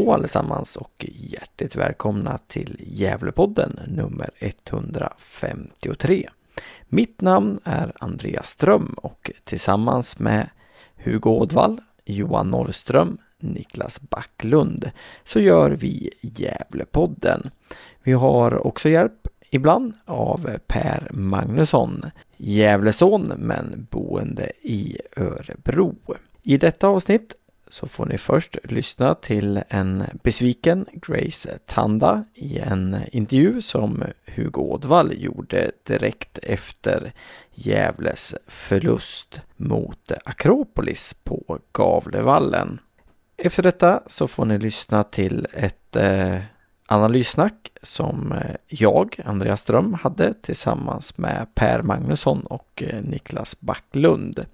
Hallå allesammans och hjärtligt välkomna till Gävlepodden nummer 153. Mitt namn är Andreas Ström och tillsammans med Hugo Ådvall, Johan Norrström, Niklas Backlund så gör vi Gävlepodden. Vi har också hjälp ibland av Per Magnusson, Gävleson men boende i Örebro. I detta avsnitt så får ni först lyssna till en besviken Grace Tanda i en intervju som Hugo Ådvall gjorde direkt efter Gävles förlust mot Akropolis på Gavlevallen. Efter detta så får ni lyssna till ett eh, analyssnack som eh, jag, Andreas Ström, hade tillsammans med Per Magnusson och eh, Niklas Backlund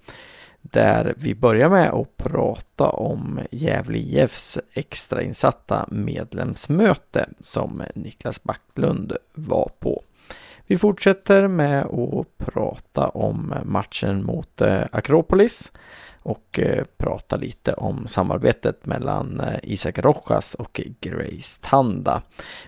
där vi börjar med att prata om Gävle IFs extrainsatta medlemsmöte som Niklas Backlund var på. Vi fortsätter med att prata om matchen mot eh, Akropolis och eh, prata lite om samarbetet mellan eh, Isak Rojas och Grace Tanda.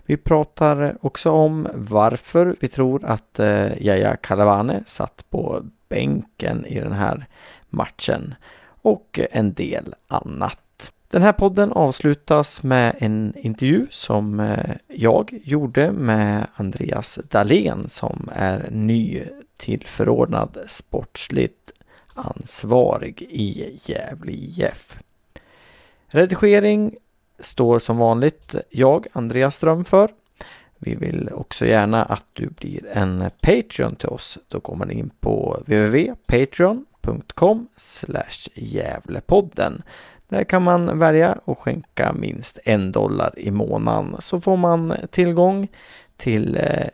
Vi pratar också om varför vi tror att Yahya Kalavane satt på bänken i den här matchen och en del annat. Den här podden avslutas med en intervju som eh, jag gjorde med Andreas Dahlén som är ny tillförordnad sportsligt ansvarig i Gävle IF. Redigering står som vanligt jag, Andreas Ström, för. Vi vill också gärna att du blir en Patreon till oss. Då går man in på www.patreon patreon.com Gävlepodden. Där kan man välja att skänka minst en dollar i månaden så får man tillgång till eh,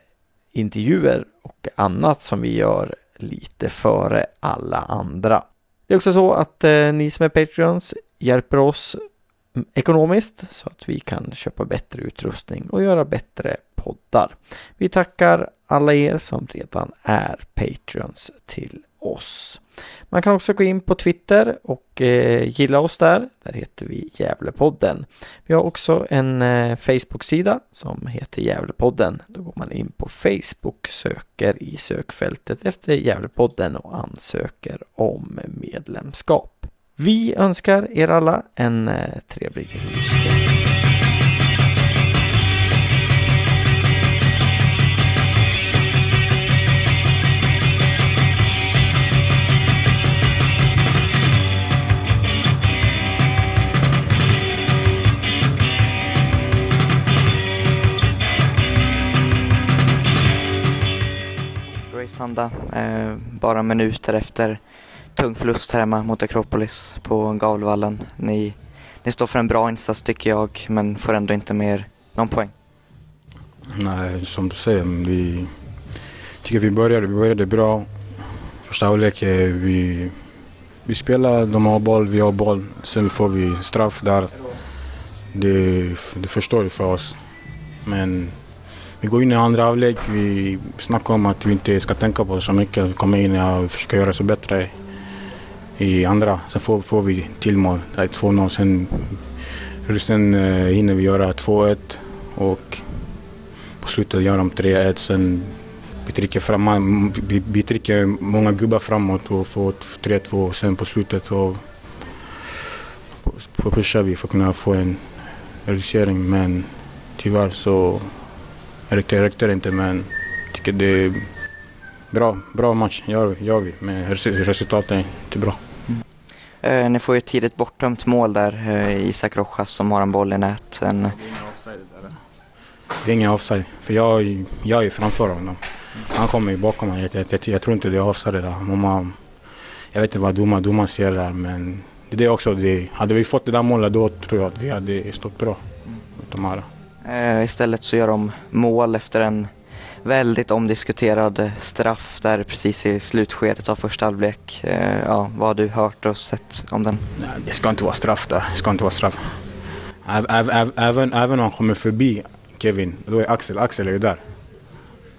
intervjuer och annat som vi gör lite före alla andra. Det är också så att eh, ni som är Patreons hjälper oss ekonomiskt så att vi kan köpa bättre utrustning och göra bättre poddar. Vi tackar alla er som redan är Patreons till oss. Man kan också gå in på Twitter och eh, gilla oss där. Där heter vi Gävlepodden. Vi har också en eh, Facebook-sida som heter Gävlepodden. Då går man in på Facebook, söker i sökfältet efter Gävlepodden och ansöker om medlemskap. Vi önskar er alla en eh, trevlig lyssning. Färjestanda Eh, bara minuter efter tung förlust här hemma mot Akropolis på Gavlevallen. Ni, ni står för en bra insats tycker jag, men får ändå inte mer någon poäng. Nej, som du säger, vi tycker vi började, vi började bra. Första halvlek, vi, vi spelar, de har boll, vi har boll. Sen får vi straff där. Det, det förstår ju för oss. Men vi går in i andra halvlek, vi snackar om att vi inte ska tänka på så mycket. Vi kommer in och försöker göra så bättre i andra. Sen får, får vi till mål, det är 2-0. Sen, sen eh, hinner vi göra 2-1 och på slutet gör de 3-1. Sen vi trycker, fram, vi, vi trycker många gubbar framåt och får 3-2. Sen på slutet så pushar vi för att kunna få en reducering men tyvärr så räckte, räckte det inte men jag tycker det är bra, bra match gör, gör vi men resultatet är inte bra. Eh, ni får ju ett tidigt bortdömt mål där, eh, Isak Rojas som har en boll i nät. En... Det är ingen offside, för jag, jag är framför honom. Han kommer ju bakom mig. Jag, jag, jag, tror inte det är offside där. Man, jag vet inte vad domaren domar ser där men det är också det. Hade vi fått det där målet då tror jag att vi hade stått bra. De här. Eh, istället så gör de mål efter en väldigt omdiskuterad straff där precis i slutskedet av första halvlek. Eh, ja, vad har du hört och sett om den? Det ska inte vara straff där. Det ska inte vara straff. Även, även om han kommer förbi Kevin, då är Axel, Axel är ju där.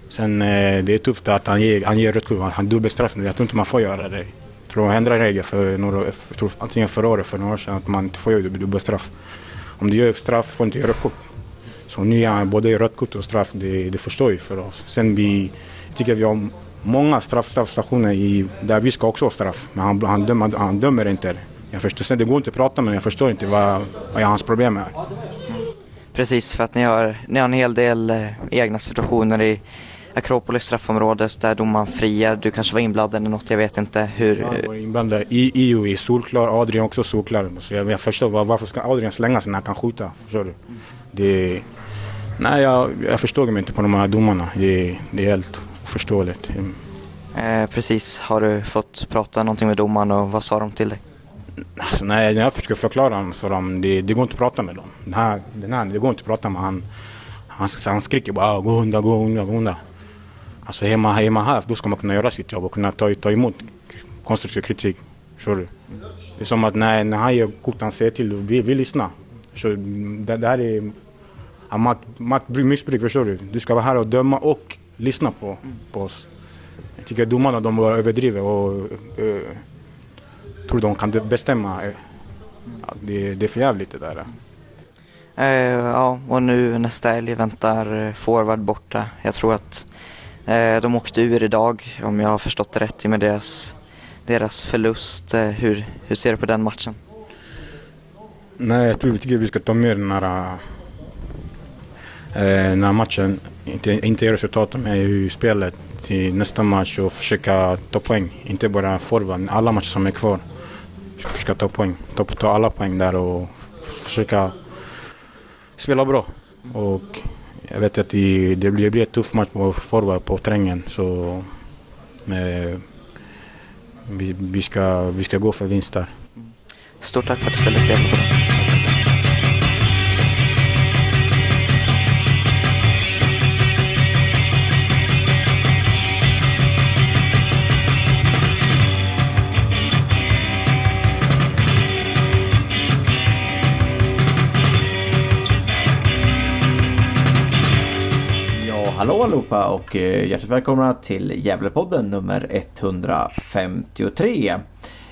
Sen eh, det är tufft att han ger, han ger rött kort, han dubbelstraffar. Jag tror inte man får göra det. Jag tror de ändrade regeln för några, för, antingen förra året för några år sedan att man inte får göra dubbelstraff. Om du gör straff får du inte göra rött kort. Så nu är han både rött kort och straff, det, det förstår ju för oss. Sen vi tycker vi har många straffstationer i, där vi ska också ha straff. Men han, han, dömer, han dömer inte. Jag förstår, sen det går inte att prata med jag förstår inte vad, vad hans problem är. Precis, för att ni har, ni har en hel del eh, egna situationer i Akropolis straffområde där domaren friar. Du kanske var inblandad i något, jag vet inte hur... Jag var inblandad. I, EU är solklar, Adrian också solklar. Så jag, jag förstår var, varför ska Adrian slänga sig när han kan skjuta? Förstår du? Det, nej, jag, jag förstår mig inte på de här domarna. Det, det är helt oförståeligt. Eh, precis. Har du fått prata någonting med domaren och vad sa de till dig? Alltså, nej, jag försöker förklara för dem. Det, det går inte att prata med dem. Den här, den här, det går inte att prata med han. Han, han skriker bara gå undan, gå undan, gå undan. Alltså är man, är man här, då ska man kunna göra sitt jobb och kunna ta, ta emot konstruktiv kritik. Förstår du? Det är som att när, när han ger kort, han säger till, vi, vi lyssnar. Så det, det här är makt, makt, missbruk, förstår du? Du ska vara här och döma och lyssna på, på oss. Jag tycker domarna de överdriver och uh, tror de kan bestämma. Ja, det, det är för jävligt det där. Uh, ja, och nu nästa helg väntar forward borta. Jag tror att uh, de åkte ur idag, om jag har förstått det rätt, med deras, deras förlust. Uh, hur, hur ser du på den matchen? Nej, jag tror vi tycker att vi ska ta med den här, Eh, den här matchen. Inte, inte resultatet, men hur spelet till nästa match och försöka ta poäng. Inte bara forward, alla matcher som är kvar försöka ta poäng. Ta, ta alla poäng där och försöka spela bra. Och jag vet att det, det blir, det blir ett tuff match på forward på trängen. Så med, vi, vi, ska, vi ska gå för vinst där. Stort tack för att du ställde upp Hallå allihopa och eh, hjärtligt välkomna till Gävlepodden nummer 153.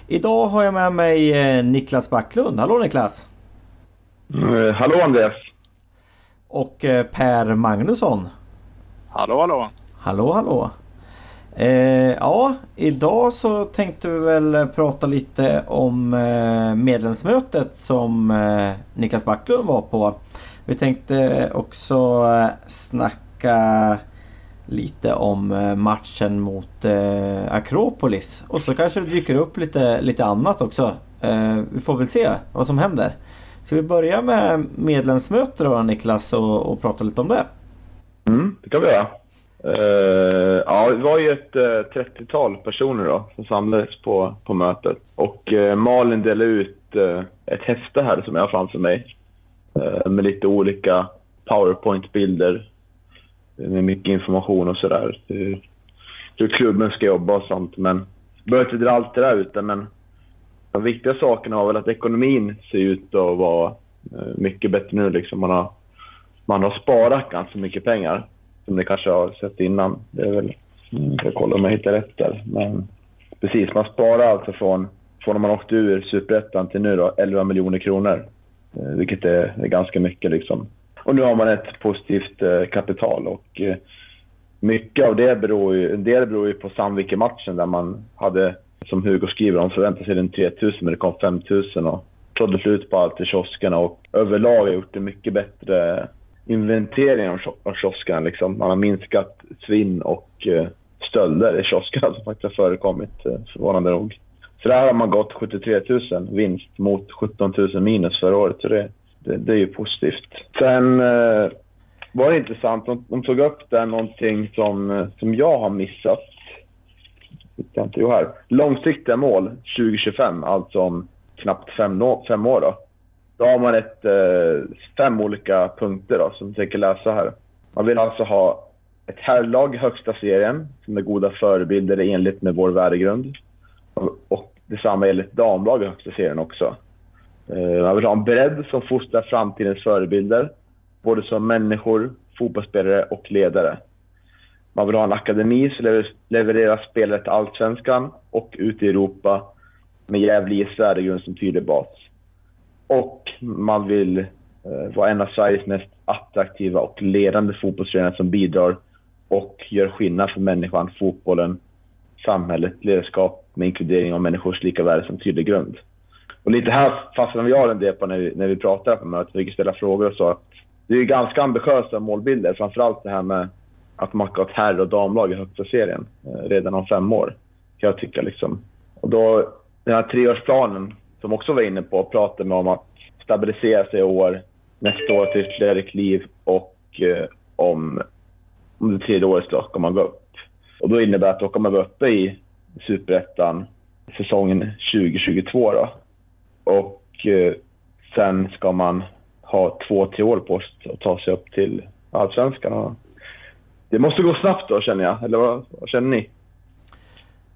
Idag har jag med mig eh, Niklas Backlund. Hallå Niklas! Mm, hallå Andreas! Och Per Magnusson. Hallå hallå! Hallå hallå! Eh, ja, idag så tänkte vi väl prata lite om eh, medlemsmötet som eh, Niklas Backlund var på. Vi tänkte också snacka snacka lite om eh, matchen mot eh, Akropolis. Och så kanske det dyker upp lite, lite annat också. Eh, vi får väl se vad som händer. Ska vi börja med medlemsmöte då Niklas och, och prata lite om det? Mm, det kan vi göra. Uh, ja, det var ju ett eh, uh, 30-tal personer då, som samlades på, på mötet. Och uh, Malin delade ut ett häfte här som jag har framför mig. med lite olika powerpoint-bilder med mycket information och sådär. Hur, hur klubben ska jobba och sånt. Men jag behöver inte dra allt det där ute, men de viktiga sakerna var väl att ekonomin ser ut att vara eh, mycket bättre nu. Liksom man, har, man har sparat ganska mycket pengar, som ni kanske har sett innan. Det är väl, mm, jag kollar om jag hittar rätt där. Men precis, man sparar alltså från, från när man åkte ur Superettan till nu då, 11 miljoner kronor. Eh, vilket är, är ganska mycket. Liksom. Och nu har man ett positivt eh, kapital och eh, mycket av det beror ju, en del beror ju på Sandviken-matchen där man hade, som Hugo skriver, de förväntade sig den 3000 men det kom 5000 och sålde slut på allt i kioskerna och överlag har gjort en mycket bättre inventering av kioskerna. Liksom. Man har minskat svinn och eh, stölder i kioskerna som faktiskt har förekommit, eh, förvånande nog. Så där har man gått 73 000 vinst mot 17 000 minus förra året. Så det, det, det är ju positivt. Sen eh, var det intressant. De, de, tog upp där någonting som, eh, som jag har missat. Inte, jo, här. Långsiktiga mål 2025, alltså om knappt fem, fem år. Då. Då har man ett, eh, fem olika punkter då, som jag tänker läsa här. Man vill alltså ha ett herrlag i högsta serien som är goda förebilder enligt med vår värdegrund. Och, och detsamma gäller ett damlag i högsta serien också. Eh, man vill ha en bredd som fostrar framtidens förebilder, både som människor, fotbollsspelare och ledare. Man vill ha en akademi som levererar spelare till Allsvenskan och ute i Europa med Gävle i värdegrund som tydlig bas. Och man vill eh, vara en av Sveriges mest attraktiva och ledande fotbollsföreningar som bidrar och gör skillnad för människan, fotbollen, samhället, ledarskap med inkludering av människors lika värde som tydlig grund. Och lite här fastnade vi en del på när vi, när vi pratade på mötet, vi ställa frågor och så. Det är ganska ambitiösa målbilder, framförallt det här med att man ska ha ett herr och damlag i högsta serien eh, redan om fem år, kan jag tycka. Liksom. Och då, den här treårsplanen, som också var inne på, pratade om att stabilisera sig i år, nästa år till ytterligare kliv och eh, om, om det tredje året ska man gå upp. Och då innebär det att då kommer man vara uppe i superettan säsongen 2022. Då. Och eh, sen ska man ha två, tre år på sig att ta sig upp till allsvenskan. Det måste gå snabbt då känner jag, eller vad, vad känner ni?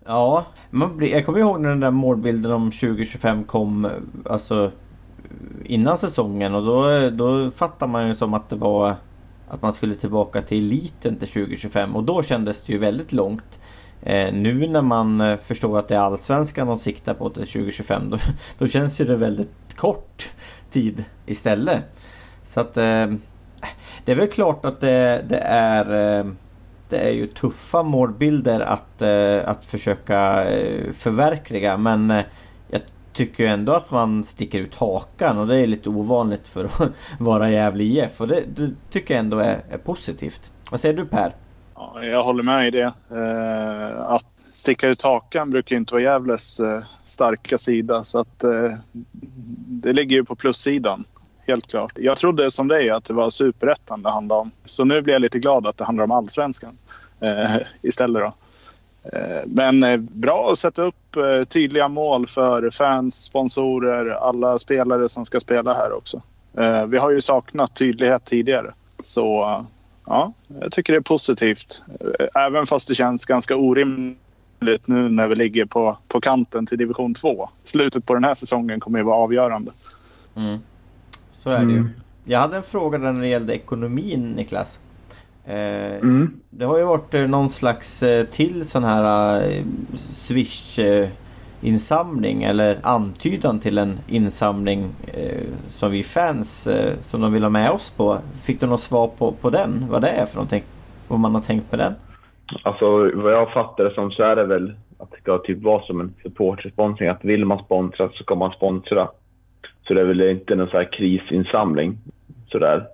Ja, man blir, jag kommer ihåg när den där målbilden om 2025 kom alltså innan säsongen och då, då fattade man ju som att det var att man skulle tillbaka till eliten till 2025 och då kändes det ju väldigt långt. Eh, nu när man eh, förstår att det är allsvenskan de siktar på till 2025 då, då känns ju det väldigt kort tid istället. Så att eh, det är väl klart att det, det är eh, det är ju tuffa målbilder att, eh, att försöka eh, förverkliga men eh, jag tycker ändå att man sticker ut hakan och det är lite ovanligt för att vara Gävle IF och det, det tycker jag ändå är, är, positivt. Vad säger du Per? Ja, jag håller med i det. Eh, att sticka ut hakan brukar inte vara Gävles eh, starka sida så att eh, det ligger ju på plussidan helt klart. Jag trodde som dig att det var superettan det handlade om. Så nu blir jag lite glad att det handlar om allsvenskan eh, istället. Då. Eh, men eh, bra att sätta upp eh, tydliga mål för fans, sponsorer, alla spelare som ska spela här också. Eh, vi har ju saknat tydlighet tidigare. Så ja, jag tycker det är positivt. Eh, även fast det känns ganska orimligt nu när vi ligger på, på kanten till division 2. Slutet på den här säsongen kommer ju vara avgörande. Mm. Så är det ju. Mm. Jag hade en fråga där när det gällde ekonomin Niklas. Eh, mm. Det har ju varit eh, någon slags eh, till sån här eh, Swish eh, insamling eller antydan till en insamling eh, som vi fans eh, som de vill ha med oss på. Fick du något svar på, på den? Vad det är för någonting? Vad man har tänkt med den? Alltså vad jag fattar det som så är det väl att det ska typ vara som en supportersponsring. Att vill man sponsra så ska man sponsra. Så det är väl inte någon så här krisinsamling. Sådär.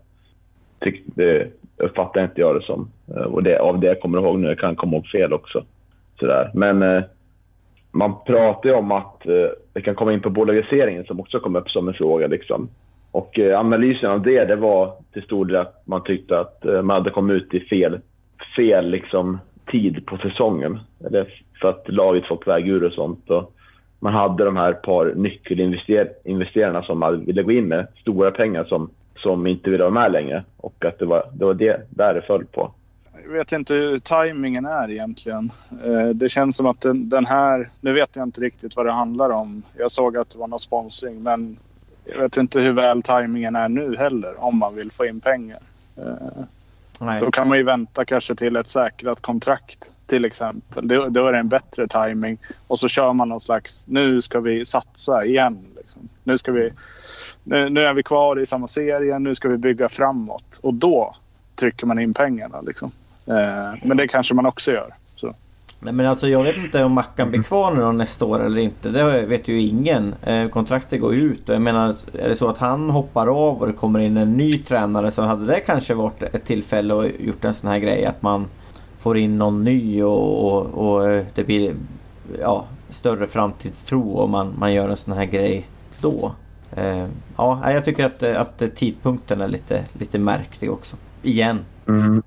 Det uppfattar inte jag det som. Eh, och det, av det jag kommer ihåg nu, jag kan komma ihåg fel också. Sådär. Men eh, man pratar ju om att eh, det kan komma in på bolagiseringen som också kom upp som en fråga. Liksom. Och eh, analysen av det, det var till stor del att man tyckte att eh, man hade kommit ut i fel, fel liksom, tid på säsongen. Eller för att laget fått väg ur och sånt. Och man hade de här par nyckelinvesterarna som man ville gå in med stora pengar som, som inte ville vara med längre. Och att det var, det var det där det föll på. Jag vet inte hur tajmingen är egentligen. Eh, det känns som att den, den, här... Nu vet jag inte riktigt vad det handlar om. Jag såg att det var någon sponsring men jag vet inte hur väl tajmingen är nu heller om man vill få in pengar. Eh, Nej. Då kan man ju vänta kanske till ett säkrat kontrakt till exempel. Då, då är det en bättre timing och så kör man någon slags nu ska vi satsa igen. Liksom. Nu, ska vi, nu, nu, är vi kvar i samma serie, nu ska vi bygga framåt och då trycker man in pengarna. Liksom. Eh, men det kanske man också gör. Nej men alltså jag vet inte om Mackan blir kvar nu nästa år eller inte. Det vet ju ingen. Eh, kontraktet går ut och jag menar är det så att han hoppar av och det kommer in en ny tränare så hade det kanske varit ett tillfälle att gjort en sån här grej att man får in någon ny och, och, och det blir ja, större framtidstro om man, man gör en sån här grej då. Eh, ja, jag tycker att, att tidpunkten är lite, lite märklig också. Igen. Mm.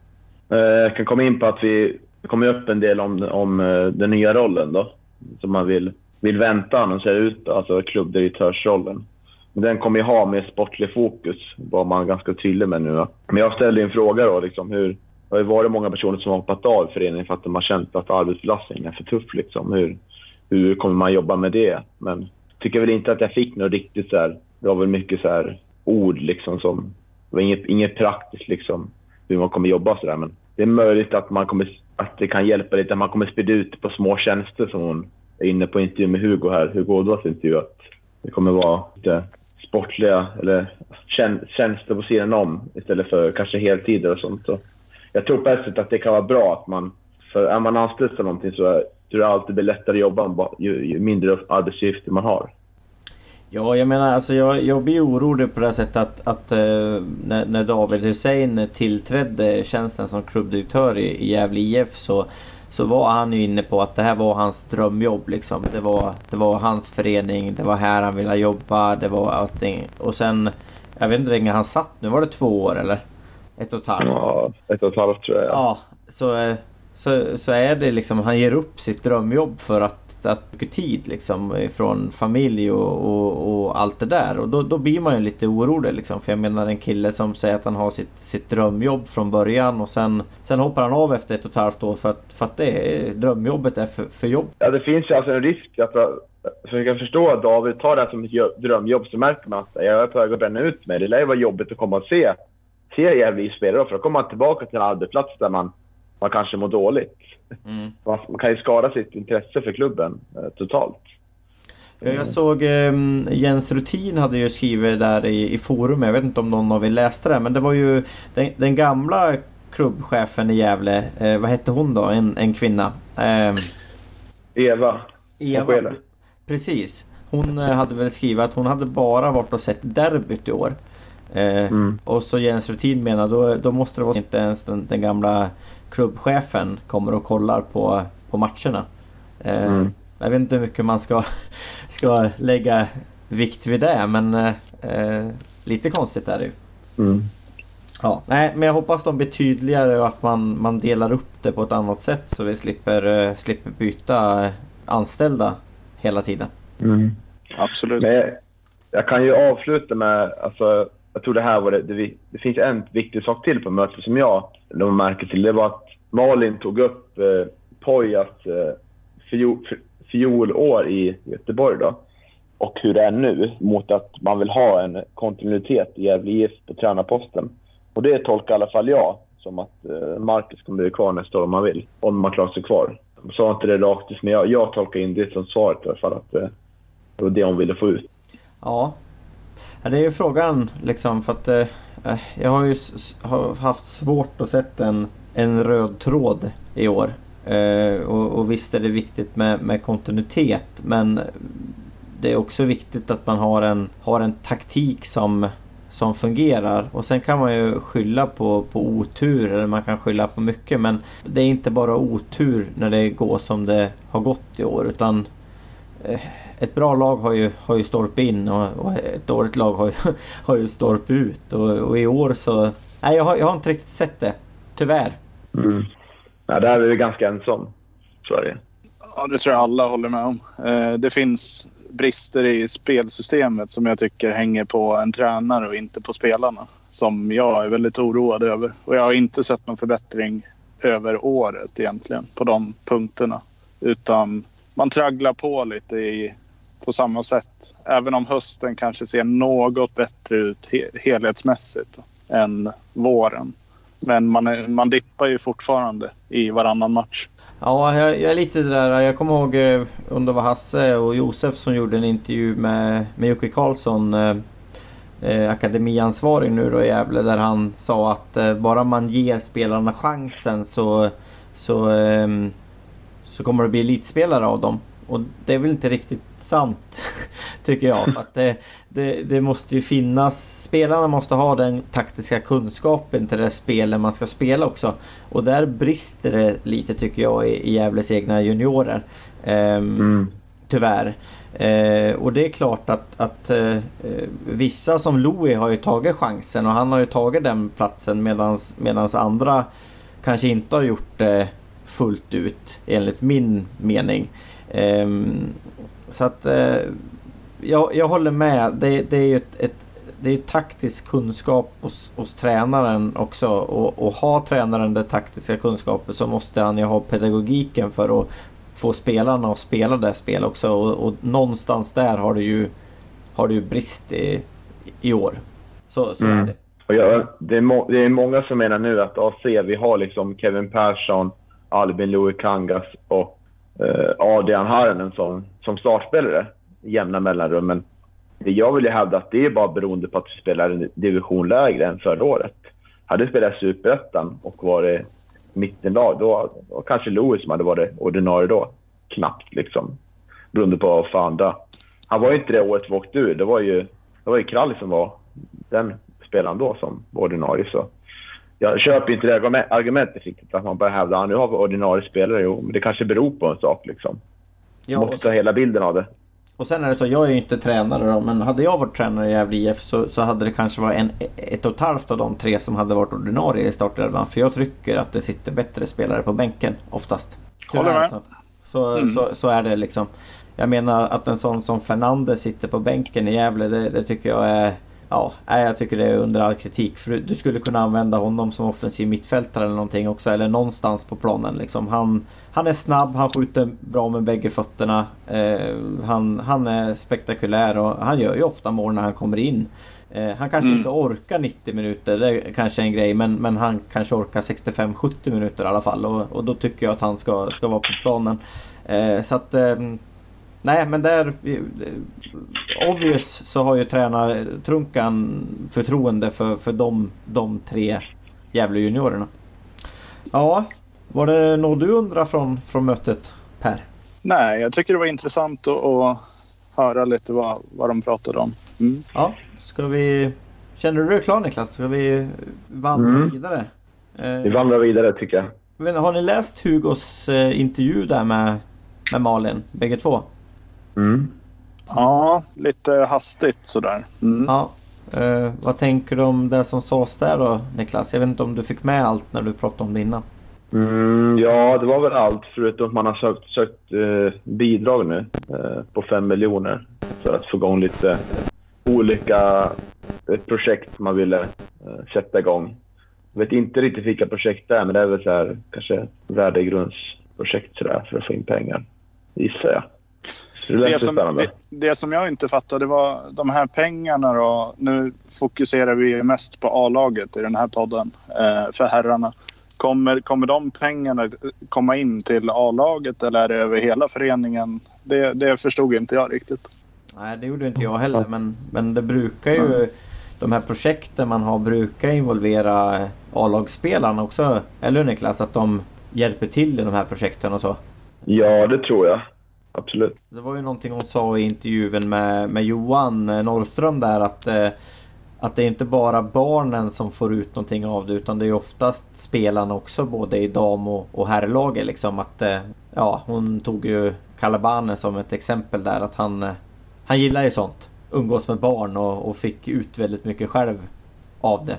Eh, jag kan komma in på att vi det kommer upp en del om, om eh, den nya rollen då, som man vill, vill vänta annonsera ut, alltså klubbdirektörsrollen. den kommer ju ha mer sportlig fokus, var man ganska tydlig med nu. Då. Men jag ställde en fråga då, liksom, hur, det har ju varit många personer som har hoppat av föreningen för att de har känt att arbetsbelastningen är för tuff. Liksom. Hur, hur kommer man jobba med det? Men jag tycker väl inte att jag fick något riktigt så här, det var väl mycket så här ord liksom som, det var inget, inget praktiskt liksom hur man kommer jobba sådär. Men det är möjligt att, man kommer, att det kan hjälpa lite, att man kommer sprida ut på små tjänster som hon är inne på intervju med Hugo här, Hugo Ådvalls intervju. Att det kommer vara lite sportliga eller tjänster på sidan om istället för kanske heltider och sånt. Så jag tror på ett sätt att det kan vara bra att man, för är man anställd för någonting så tror jag alltid det blir lättare att jobba ju, ju mindre arbetsuppgifter man har. Ja, jag menar alltså jag, jag blir orolig på det sättet att, att uh, när, när, David Hussein tillträdde tjänsten som klubbdirektör i, i Gävle IF så, så var han ju inne på att det här var hans drömjobb liksom. Det var, det var hans förening, det var här han ville jobba, det var allting. Och sen, jag vet inte hur länge han satt nu, var det två år eller? Ett och ett halvt? Ja, ett och ett halvt tror jag. Ja, så, eh, så, så är det liksom, han ger upp sitt drömjobb för att att mycket tid liksom från familj och, och, och, allt det där. Och då, då blir man ju lite orolig liksom. För jag menar en kille som säger att han har sitt, sitt drömjobb från början och sen, sen hoppar han av efter ett och ett halvt år för att, för att det är, drömjobbet är för, för jobb. Ja, det finns ju alltså en risk att så jag kan förstå att David tar det här som ett drömjobb så märker man att jag är på väg att bränna ut mig. Det lär ju vara jobbigt att komma och se, se Gävle spelare för då kommer man tillbaka till en arbetsplats där man, man kanske mår dåligt. Mm. Man kan ju skada sitt intresse för klubben eh, totalt. Jag såg eh, Jens Rutin hade ju skrivit där i, i forum, jag vet inte om någon av er läste det, men det var ju den, den gamla klubbchefen i Gävle, eh, vad hette hon då? En, en kvinna? Eh, Eva. Eva. Precis. Hon eh, hade väl skrivit att hon hade bara varit och sett derbyt i år. Eh, mm. Och så Jens Rutin menar då, då måste det vara inte ens den, den gamla klubbchefen kommer och kollar på, på matcherna. Eh, mm. Jag vet inte hur mycket man ska, ska lägga vikt vid det men eh, lite konstigt är det ju. Mm. Ja, nej, men jag hoppas de blir tydligare och att man, man delar upp det på ett annat sätt så vi slipper, uh, slipper byta anställda hela tiden. Mm. Absolut. Men jag, jag, kan ju avsluta med, alltså, jag tror det här var det, det, det finns en viktig sak till på mötet som jag de märker till. Det var att Malin tog upp eh, Pojas eh, fiol, i Göteborg då. Och hur det är nu mot att man vill ha en kontinuitet i Gävle IF på tränarposten. Och det tolkar i alla fall jag som att eh, Marcus kommer bli kvar nästa år om man vill. Om man klarar sig kvar. Jag sa inte det rakt men jag, jag tolkar in det som svaret i alla fall. Att eh, det var det hon ville få ut. Ja, Ja, det är ju frågan liksom för att eh, eh jag har ju har haft svårt att sätta en, en röd tråd i år. Eh, och, och visst är det viktigt med, med kontinuitet men det är också viktigt att man har en, har en taktik som, som fungerar. Och sen kan man ju skylla på, på otur eller man kan skylla på mycket men det är inte bara otur när det går som det har gått i år utan ett bra lag har ju, har ju stolp in och, och ett dåligt lag har ju, har ju stolp ut. Och, och, i år så... Nej, jag har, jag har inte riktigt sett det. Tyvärr. Mm. Ja, det är vi ganska ensamma. Det. Ja, det tror jag alla håller med om. Eh, det finns brister i spelsystemet som jag tycker hänger på en tränare och inte på spelarna. Som jag är väldigt oroad över. Och jag har inte sett någon förbättring över året egentligen på de punkterna. Utan man tragglar på lite i på samma sätt. Även om hösten kanske ser något bättre ut he helhetsmässigt än våren. Men man, är, man dippar ju fortfarande i varannan match. Ja, jag, jag är lite där. Jag kommer ihåg eh, under var Hasse och Josef som gjorde en intervju med, med Jocke Karlsson. Eh, eh, akademiansvarig nu då i Gävle där han sa att eh, bara man ger spelarna chansen så, så, eh, så kommer det bli elitspelare av dem. Och det är väl inte riktigt sant. tycker jag. Att det, det, det, måste ju finnas, spelarna måste ha den taktiska kunskapen till det spelet man ska spela också. Och där brister det lite tycker jag i, i Gävles egna juniorer. Um, mm. Tyvärr. Uh, och det är klart att, att uh, vissa som Louis har ju tagit chansen och han har ju tagit den platsen medans, andra kanske inte har gjort det fullt ut enligt min mening. Um, så att eh, jag, jag håller med. Det, det är ju ett, ett det är taktisk kunskap hos, hos tränaren också. Och, och har tränaren den taktiska kunskapen så måste han ju ha pedagogiken för att få spelarna att spela det spel också. Och, och någonstans där har du ju, har du brist i, i år. Så, så Mm. är det. Och jag, det, är må, det är många som menar nu att AC, vi har liksom Kevin Persson, Albin Louis Kangas och eh, Adrian Harnen som, som startspelare i jämna mellanrum. Men det jag vill ju hävda att det är bara beroende på att vi spelar en division lägre än förra året. Hade vi spelat Superettan och varit mittenlag, då och kanske Louis som hade varit ordinarie då. Knappt liksom. Beroende på vad fan det. Han var ju inte det året vi åkte ur. Det var ju, det var ju Kralj som var den spelaren då som var ordinarie. Så jag köper inte det argument- argumentet riktigt att man bara hävdar att nu har vi ordinarie spelare. Jo, men det kanske beror på en sak liksom. Ja, måste ta hela bilden av det. och sen är det så, jag är ju inte tränare då, men hade jag varit tränare i Gävle IF så, så hade det kanske varit en, ett och ett halvt av de tre som hade varit ordinarie i startelvan. För jag tycker att det sitter bättre spelare på bänken oftast. Håller Tyvärr, med. Så, så, Mm. så, så är det liksom. Jag menar att en sån som Fernandez sitter på bänken i Gävle, det, det tycker jag är Ja, jag tycker det är under all kritik. För du- du skulle kunna använda honom som offensiv mittfältare eller någonting också. Eller någonstans på planen liksom. Han, han är snabb, han skjuter bra med bägge fötterna. Eh, han, han är spektakulär och han gör ju ofta mål när han kommer in. Eh, han kanske Mm. inte orkar 90 minuter, det är kanske är en grej. Men, men han kanske orkar 65-70 minuter i alla fall. Och, och då tycker jag att han ska, ska vara på planen. Eh, så att... Nej men där... Obvious så har ju tränartrunkan förtroende för, för de, de tre Gävle juniorerna. Ja, var det något du undrar från, från mötet Per? Nej, jag tycker det var intressant att, att höra lite vad, vad de pratade om. Mm. Ja, ska vi... Känner du dig klar Niklas? Ska vi vandra Mm. vidare? Eh, Vi vandrar vidare tycker jag. men har ni läst Hugos eh, intervju där med, med Malin, bägge två? Mm. Ja, lite hastigt sådär. Mm. Ja. Eh, vad tänker du om det som sades där då Niklas? Jag vet inte om du fick med allt när du pratade om det innan? Mm, ja, det var väl allt förutom att man har sökt, sökt eh, bidrag nu eh, på 5 miljoner för att få igång lite olika eh, projekt man ville eh, sätta igång. Jag vet inte riktigt vilka projekt det är, men det är väl så här, kanske värdegrundsprojekt sådär för att få in pengar, gissar jag. Det Det som, det, det som jag inte fattade var de här pengarna då. Nu fokuserar vi mest på A-laget i den här podden eh, för herrarna. Kommer, kommer de pengarna komma in till A-laget eller är det över hela föreningen? Det, det förstod inte jag riktigt. Nej det gjorde inte jag heller men, men det brukar ju De här projekten man har brukar involvera A-lagsspelarna också. Eller hur Niklas? Att de hjälper till i de här projekten och så. Ja, det tror jag. Absolut. Det var ju någonting hon sa i intervjun med, med Johan eh, Norrström där att eh, att det är inte bara barnen som får ut någonting av det utan det är oftast spelarna också både i dam och, och herrlaget liksom. Att eh, Ja hon tog ju Calabane som ett exempel där att han Han gillar ju sånt. Umgås med barn och, och fick ut väldigt mycket själv av det.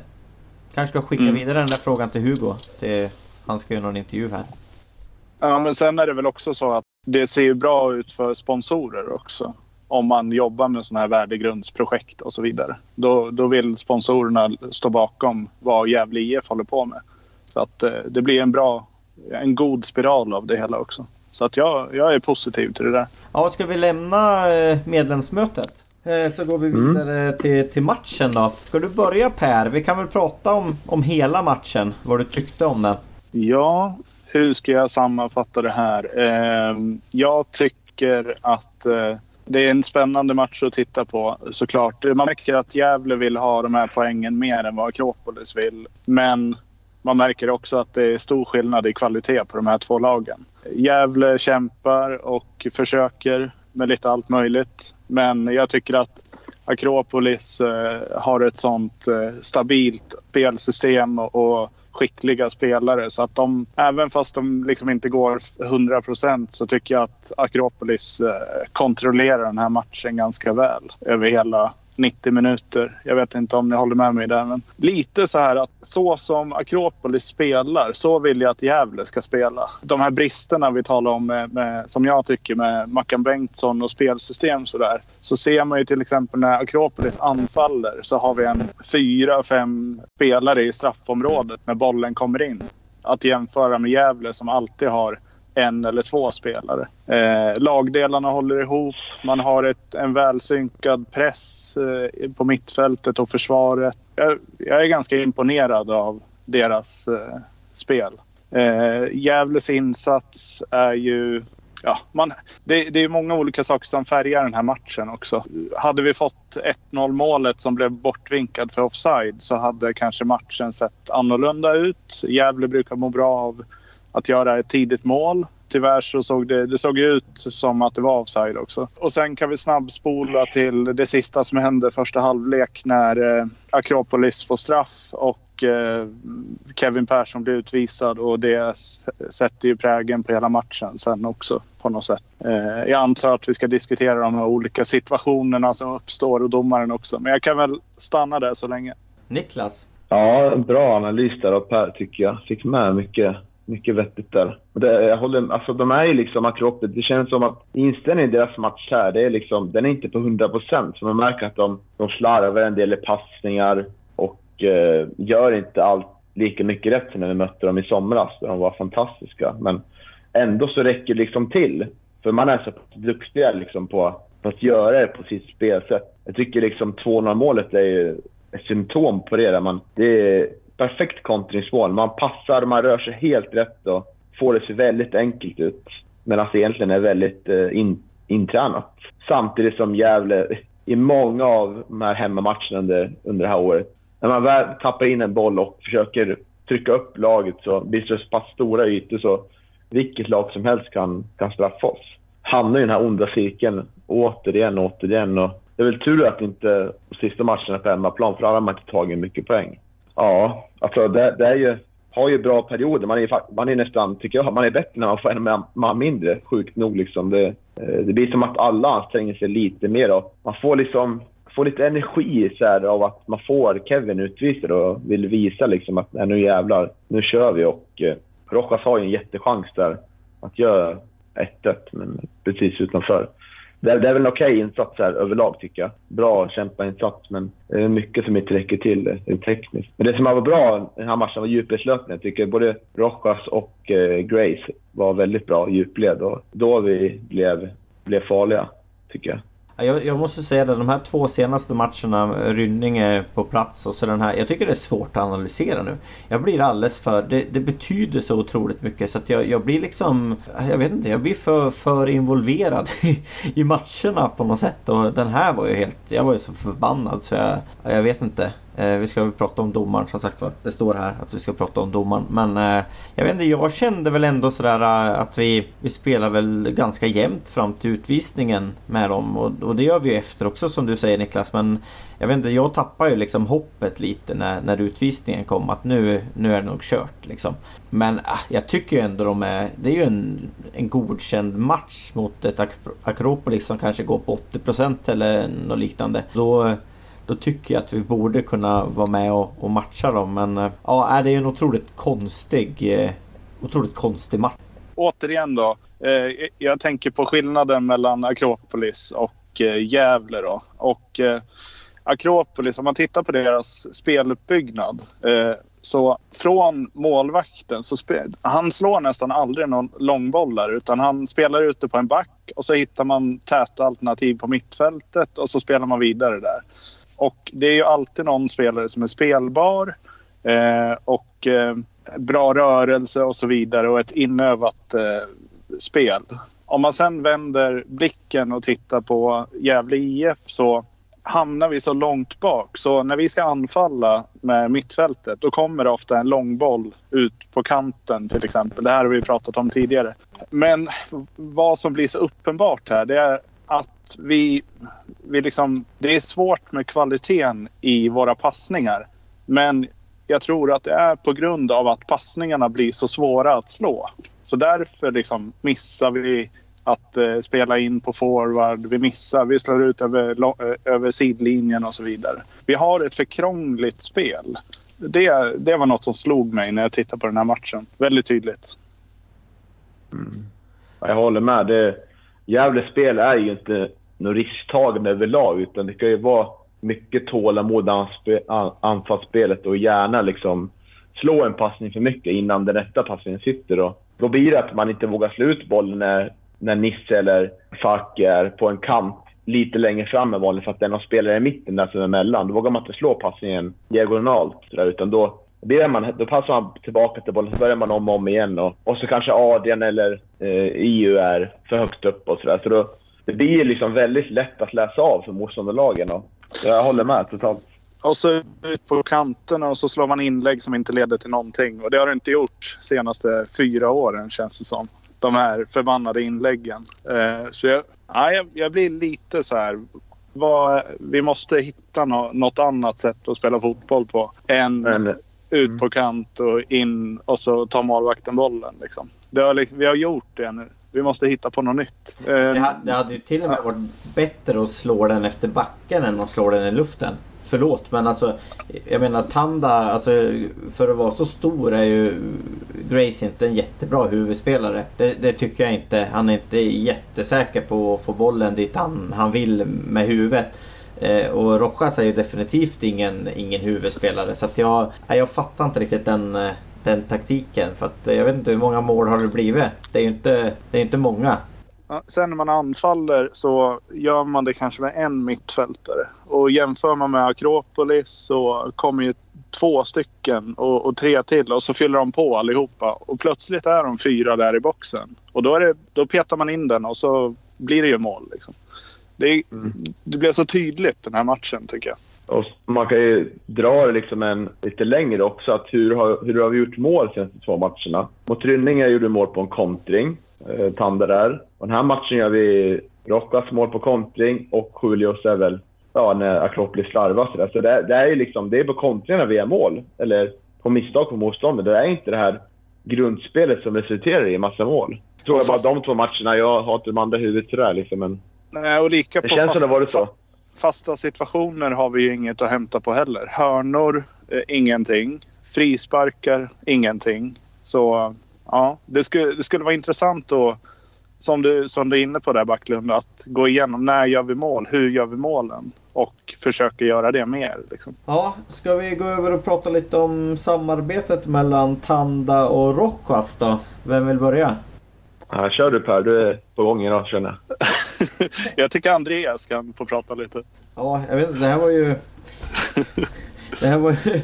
Kanske ska skicka Mm. vidare den där frågan till Hugo. Till, Han ska göra någon intervju här. Ja, men sen är det väl också så att det ser ju bra ut för sponsorer också. Om man jobbar med sådana här värdegrundsprojekt och så vidare. Då, då vill sponsorerna stå bakom vad Gävle IF håller på med. Så att eh, det blir en bra, en god spiral av det hela också. Så att jag, jag är positiv till det där. Ja, ska vi lämna eh, medlemsmötet? Eh, Så går vi Mm. vidare till, till matchen då. Ska du börja Per? Vi kan väl prata om, om hela matchen. Vad du tyckte om den. Ja, hur ska jag sammanfatta det här? Eh, jag tycker att eh, det är en spännande match att titta på såklart. Man märker att Gävle vill ha de här poängen mer än vad Akropolis vill. Men man märker också att det är stor skillnad i kvalitet på de här två lagen. Gävle kämpar och försöker med lite allt möjligt. Men jag tycker att Akropolis eh, har ett sånt eh, stabilt spelsystem och, och skickliga spelare. Så att de, även fast de liksom inte går 100 procent så tycker jag att Akropolis eh, kontrollerar den här matchen ganska väl över hela 90 minuter. Jag vet inte om ni håller med mig där. Men lite så här att så som Akropolis spelar, så vill jag att Gävle ska spela. De här bristerna vi talar om, med, med, som jag tycker med Mackan Bengtsson och spelsystem så där. Så ser man ju till exempel när Akropolis anfaller så har vi en fyra, fem spelare i straffområdet när bollen kommer in. Att jämföra med Gävle som alltid har en eller två spelare. Eh, lagdelarna håller ihop. Man har ett, en välsynkad press eh, på mittfältet och försvaret. Jag, jag, är ganska imponerad av deras eh, spel. Eh, Gävles insats är ju... Ja, man, det, det är många olika saker som färgar den här matchen också. Hade vi fått 1-0 målet som blev bortvinkad för offside så hade kanske matchen sett annorlunda ut. Gävle brukar må bra av att göra ett tidigt mål. Tyvärr så såg det, det såg ut som att det var offside också. Och sen kan vi snabbspola till det sista som hände första halvlek när eh, Akropolis får straff och eh, Kevin Persson blir utvisad och det sätter ju prägen på hela matchen sen också på något sätt. Eh, jag antar att vi ska diskutera de här olika situationerna som uppstår och domaren också. Men jag kan väl stanna där så länge. Niklas? Ja, bra analys där av Per tycker jag. Fick med mycket mycket vettigt där. Det, jag håller, alltså, de är ju liksom Akropolis. Det känns som att inställningen i deras match här, det är liksom, den är inte på 100 procent. Så man märker att de, de slarvar en del i passningar och eh, gör inte allt lika mycket rätt som när vi mötte dem i somras, där de var fantastiska. Men ändå så räcker det liksom till. För man är så duktiga liksom på, på att göra det på sitt spelsätt. Jag tycker liksom 2-0 målet är ett symptom på det. Där man, det är perfekt kontringsmål. Man passar, man rör sig helt rätt och får det se väldigt enkelt ut. Medan det egentligen är väldigt eh, in, intränat. Samtidigt som Gävle i många av de här hemmamatcherna under, under det här året, när man väl tappar in en boll och försöker trycka upp laget så blir det så pass stora ytor så vilket lag som helst kan, kan straffa oss. Hamnar i den här onda cirkeln återigen och återigen. Och det är väl tur att inte de sista matcherna på hemmaplan, för då har man inte tagit mycket poäng. Ja, alltså det, det är ju, har ju bra perioder. Man är, man är nästan, tycker jag, man är bättre när man får en man mindre, sjukt nog. Liksom. Det, eh, det blir som att alla anstränger sig lite mer. Och man får liksom får lite energi så här, av att man får Kevin utvisad och vill visa liksom att nu jävlar, nu kör vi. Och eh, Rojas har ju en jättechans där att göra 1-1, men precis utanför det, det är väl en okej okay insats här överlag tycker jag. Bra kämpainsats men det är mycket som inte räcker till tekniskt. Men det som var bra i den här matchen var djupledslöpningen. Jag tycker både Rojas och eh, Grace var väldigt bra djupled och då vi blev, blev farliga tycker jag. Jag, jag, måste säga det, de här två senaste matcherna, Rynninge på plats och så den här. Jag tycker det är svårt att analysera nu. Jag blir alldeles för, det, det betyder så otroligt mycket så att jag, jag blir liksom, jag vet inte, jag blir för, för involverad i, i matcherna på något sätt. Och den här var ju helt, jag var ju så förbannad så jag, jag vet inte. Eh, vi ska väl prata om domaren som sagt var. Det står här att vi ska prata om domaren. Men eh, jag vet inte, jag kände väl ändå sådär eh, att vi, vi spelar väl ganska jämnt fram till utvisningen med dem. Och, och det gör vi ju efter också som du säger Niklas. Men jag vet inte, jag tappar ju liksom hoppet lite när, när utvisningen kom. Att nu, nu är det nog kört liksom. Men ah, jag tycker ju ändå de är... Det är ju en, en godkänd match mot ett Akropolis som kanske går på 80% eller något liknande. Då då tycker jag att vi borde kunna vara med och, och matcha dem. Men eh, ja, det är en otroligt konstig, eh, otroligt konstig match. Återigen då. Eh, jag tänker på skillnaden mellan Akropolis och Gävle då. Och Akropolis, om man tittar på deras speluppbyggnad. Så från målvakten så han slår nästan aldrig någon långbollar utan han spelar ute på en back och så hittar man täta alternativ på mittfältet och så spelar man vidare där. Och det är ju alltid någon spelare som är spelbar eh, och eh, bra rörelse och så vidare och ett inövat eh, spel. Om man sen vänder blicken och tittar på Gävle IF så hamnar vi så långt bak. Så när vi ska anfalla med mittfältet då kommer det ofta en långboll ut på kanten till exempel. Det här har vi pratat om tidigare. Men vad som blir så uppenbart här det är att vi, vi liksom, det är svårt med kvaliteten i våra passningar. Men jag tror att det är på grund av att passningarna blir så svåra att slå. Så därför liksom missar vi att eh, spela in på forward. Vi missar, vi slår ut över, lo- eh, över sidlinjen och så vidare. Vi har ett för krångligt spel. Det, det var något som slog mig när jag tittade på den här matchen. Väldigt tydligt. Mm. Jag håller med. Det, Gävles spel är ju inte något risktagande överlag, utan det ska ju vara mycket tålamod i anfallsspelet och gärna liksom slå en passning för mycket innan den rätta passningen sitter. Och då blir det att man inte vågar slå ut bollen när, när Nisse eller Fack är på en kant lite längre fram än vanligt för att det är någon spelare i mitten där som är emellan. Då vågar man inte slå passningen diagonalt, där, utan då, man, då passar man tillbaka till bollen, så börjar man om och om igen. Och, och så kanske Adrian eller eh, EU är för högt upp och sådär. Så då, det blir liksom väldigt lätt att läsa av för motståndarlagen. Och jag håller med totalt. Och så ut på kanterna och så slår man inlägg som inte leder till någonting. Och det har det inte gjort de senaste fyra åren känns det som. De här förbannade inläggen. Eh, så jag, ja, jag, blir lite så här. Vad, vi måste hitta nå, något annat sätt att spela fotboll på. Än Men ut på kant och in och så tar målvakten bollen. Liksom. Det har, vi har gjort det nu. Vi måste hitta på något nytt. Eh, Det, det hade ju till och med varit bättre att slå den efter backen än att slå den i luften. Förlåt men alltså jag menar Tanda, alltså för att vara så stor är ju Grace inte en jättebra huvudspelare. Det, det tycker jag inte. Han är inte jättesäker på att få bollen dit han, han vill med huvudet. Eh, och Rojas är ju definitivt ingen, ingen huvudspelare så att jag, jag fattar inte riktigt den, eh, den taktiken. För att eh, jag vet inte hur många mål har det blivit. Det är ju inte, det är inte många. Sen när man anfaller så gör man det kanske med en mittfältare. Och jämför man med Akropolis så kommer ju två stycken och, och tre till och så fyller de på allihopa. Och plötsligt är de fyra där i boxen. Och då, är det, då petar man in den och så blir det ju mål. Liksom. Det, är- det blev så tydligt den här matchen tycker jag. Och man kan ju dra det liksom en, lite längre också. Att hur, har, hur har vi gjort mål de senaste två matcherna? Mot Rynninge gjorde vi mål på en kontring. Eh, Tanda där. Och den här matchen gör vi Rockas mål på kontring och Julius är väl ja, när Akropolis slarvar så där. Så det, är- det är ju liksom, det är på kontringarna vi gör mål. Eller på misstag på motståndet. Det är inte det här grundspelet som resulterar i en massa mål. Jag tror jag bara de två matcherna. Jag har inte de andra huvudet sådär liksom. Men Nej, och lika det på känns som det varit så. Fasta situationer har vi ju inget att hämta på heller. Hörnor, eh, ingenting. Frisparkar, ingenting. Så ja, det skulle, det skulle vara intressant att, som du, som du är inne på där Backlund, att gå igenom när gör vi mål? Hur gör vi målen? Och försöka göra det mer. Liksom. Ja, ska vi gå över och prata lite om samarbetet mellan Tanda och Rojas då? Vem vill börja? Ja, kör du Per, du är på gång idag känner jag. Jag tycker Andreas kan få prata lite. Ja, jag vet det här var ju... Det här var ju...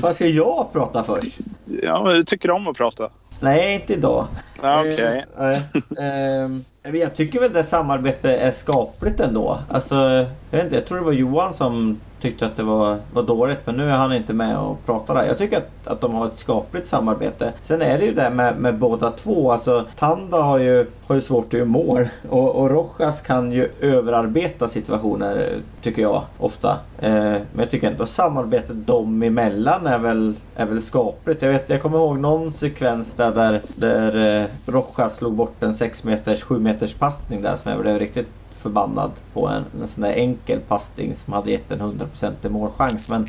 Vad ska jag prata först? Ja, men du tycker om att prata. Nej, inte idag. Ja, Okej. Eh, nej. Jag tycker väl det samarbetet är skapligt ändå. Alltså, jag, vet inte, jag tror det var Johan som tyckte att det var, var dåligt men nu är han inte med och pratar där. Jag tycker att, att de har ett skapligt samarbete. Sen är det ju det med, med båda två. Alltså, Tanda har ju, har ju svårt att göra mål och, och Rojas kan ju överarbeta situationer tycker jag ofta. Eh, men jag tycker ändå samarbetet dem emellan är väl, är väl skapligt. Jag, vet, jag kommer ihåg någon sekvens där, där, där eh, Rojas slog bort en 6 meters, 7 meters meters passning där som jag blev riktigt förbannad på. En, en sån där enkel passning som hade gett en 100% målchans. Men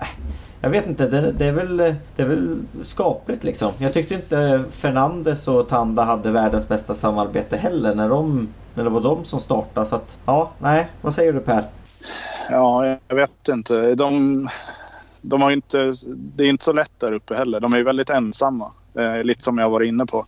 äh, jag vet inte, det, det, är väl, det är väl skapligt liksom. Jag tyckte inte Fernandes och Tanda hade världens bästa samarbete heller när, de, när det var de som startade. Så att, ja, nej, vad säger du Per? Ja, jag vet inte. De, de har inte, det är inte så lätt där uppe heller. De är väldigt ensamma. Eh, lite som jag var inne på.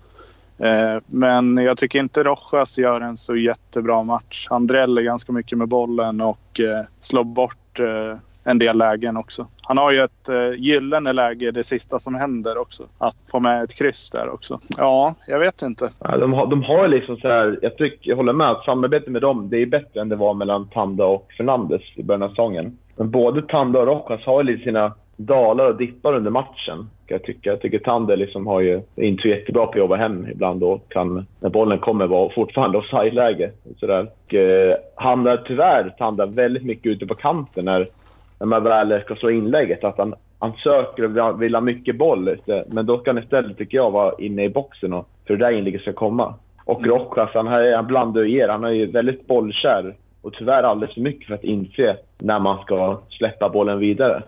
Eh, men jag tycker inte Rojas gör en så jättebra match. Han dräller ganska mycket med bollen och eh, slår bort eh, en del lägen också. Han har ju ett eh, gyllene läge det sista som händer också. Att få med ett kryss där också. Ja, jag vet inte. Ja, de, har, de har liksom så här, jag, tycker, jag håller med att samarbetet med dem det är bättre än det var mellan Tanda och Fernandes i början av säsongen. Men både Tanda och Rojas har ju lite sina dalar och dippar under matchen. kan Jag tycker, jag tycker Tanda liksom har ju, är inte jättebra på att jobba hem ibland och kan, när bollen kommer, vara fortfarande offside-läge. Eh, hamnar tyvärr Tanda väldigt mycket ute på kanten när, när man väl ska slå inlägget. Att han han söker och vill- ha mycket boll. Men då ska han istället, tycker jag, vara inne i boxen och för det där inlägget ska komma. Och Rojas, han, han blandar och ger. Han är ju väldigt bollkär och tyvärr alldeles för mycket för att inse när man ska släppa bollen vidare.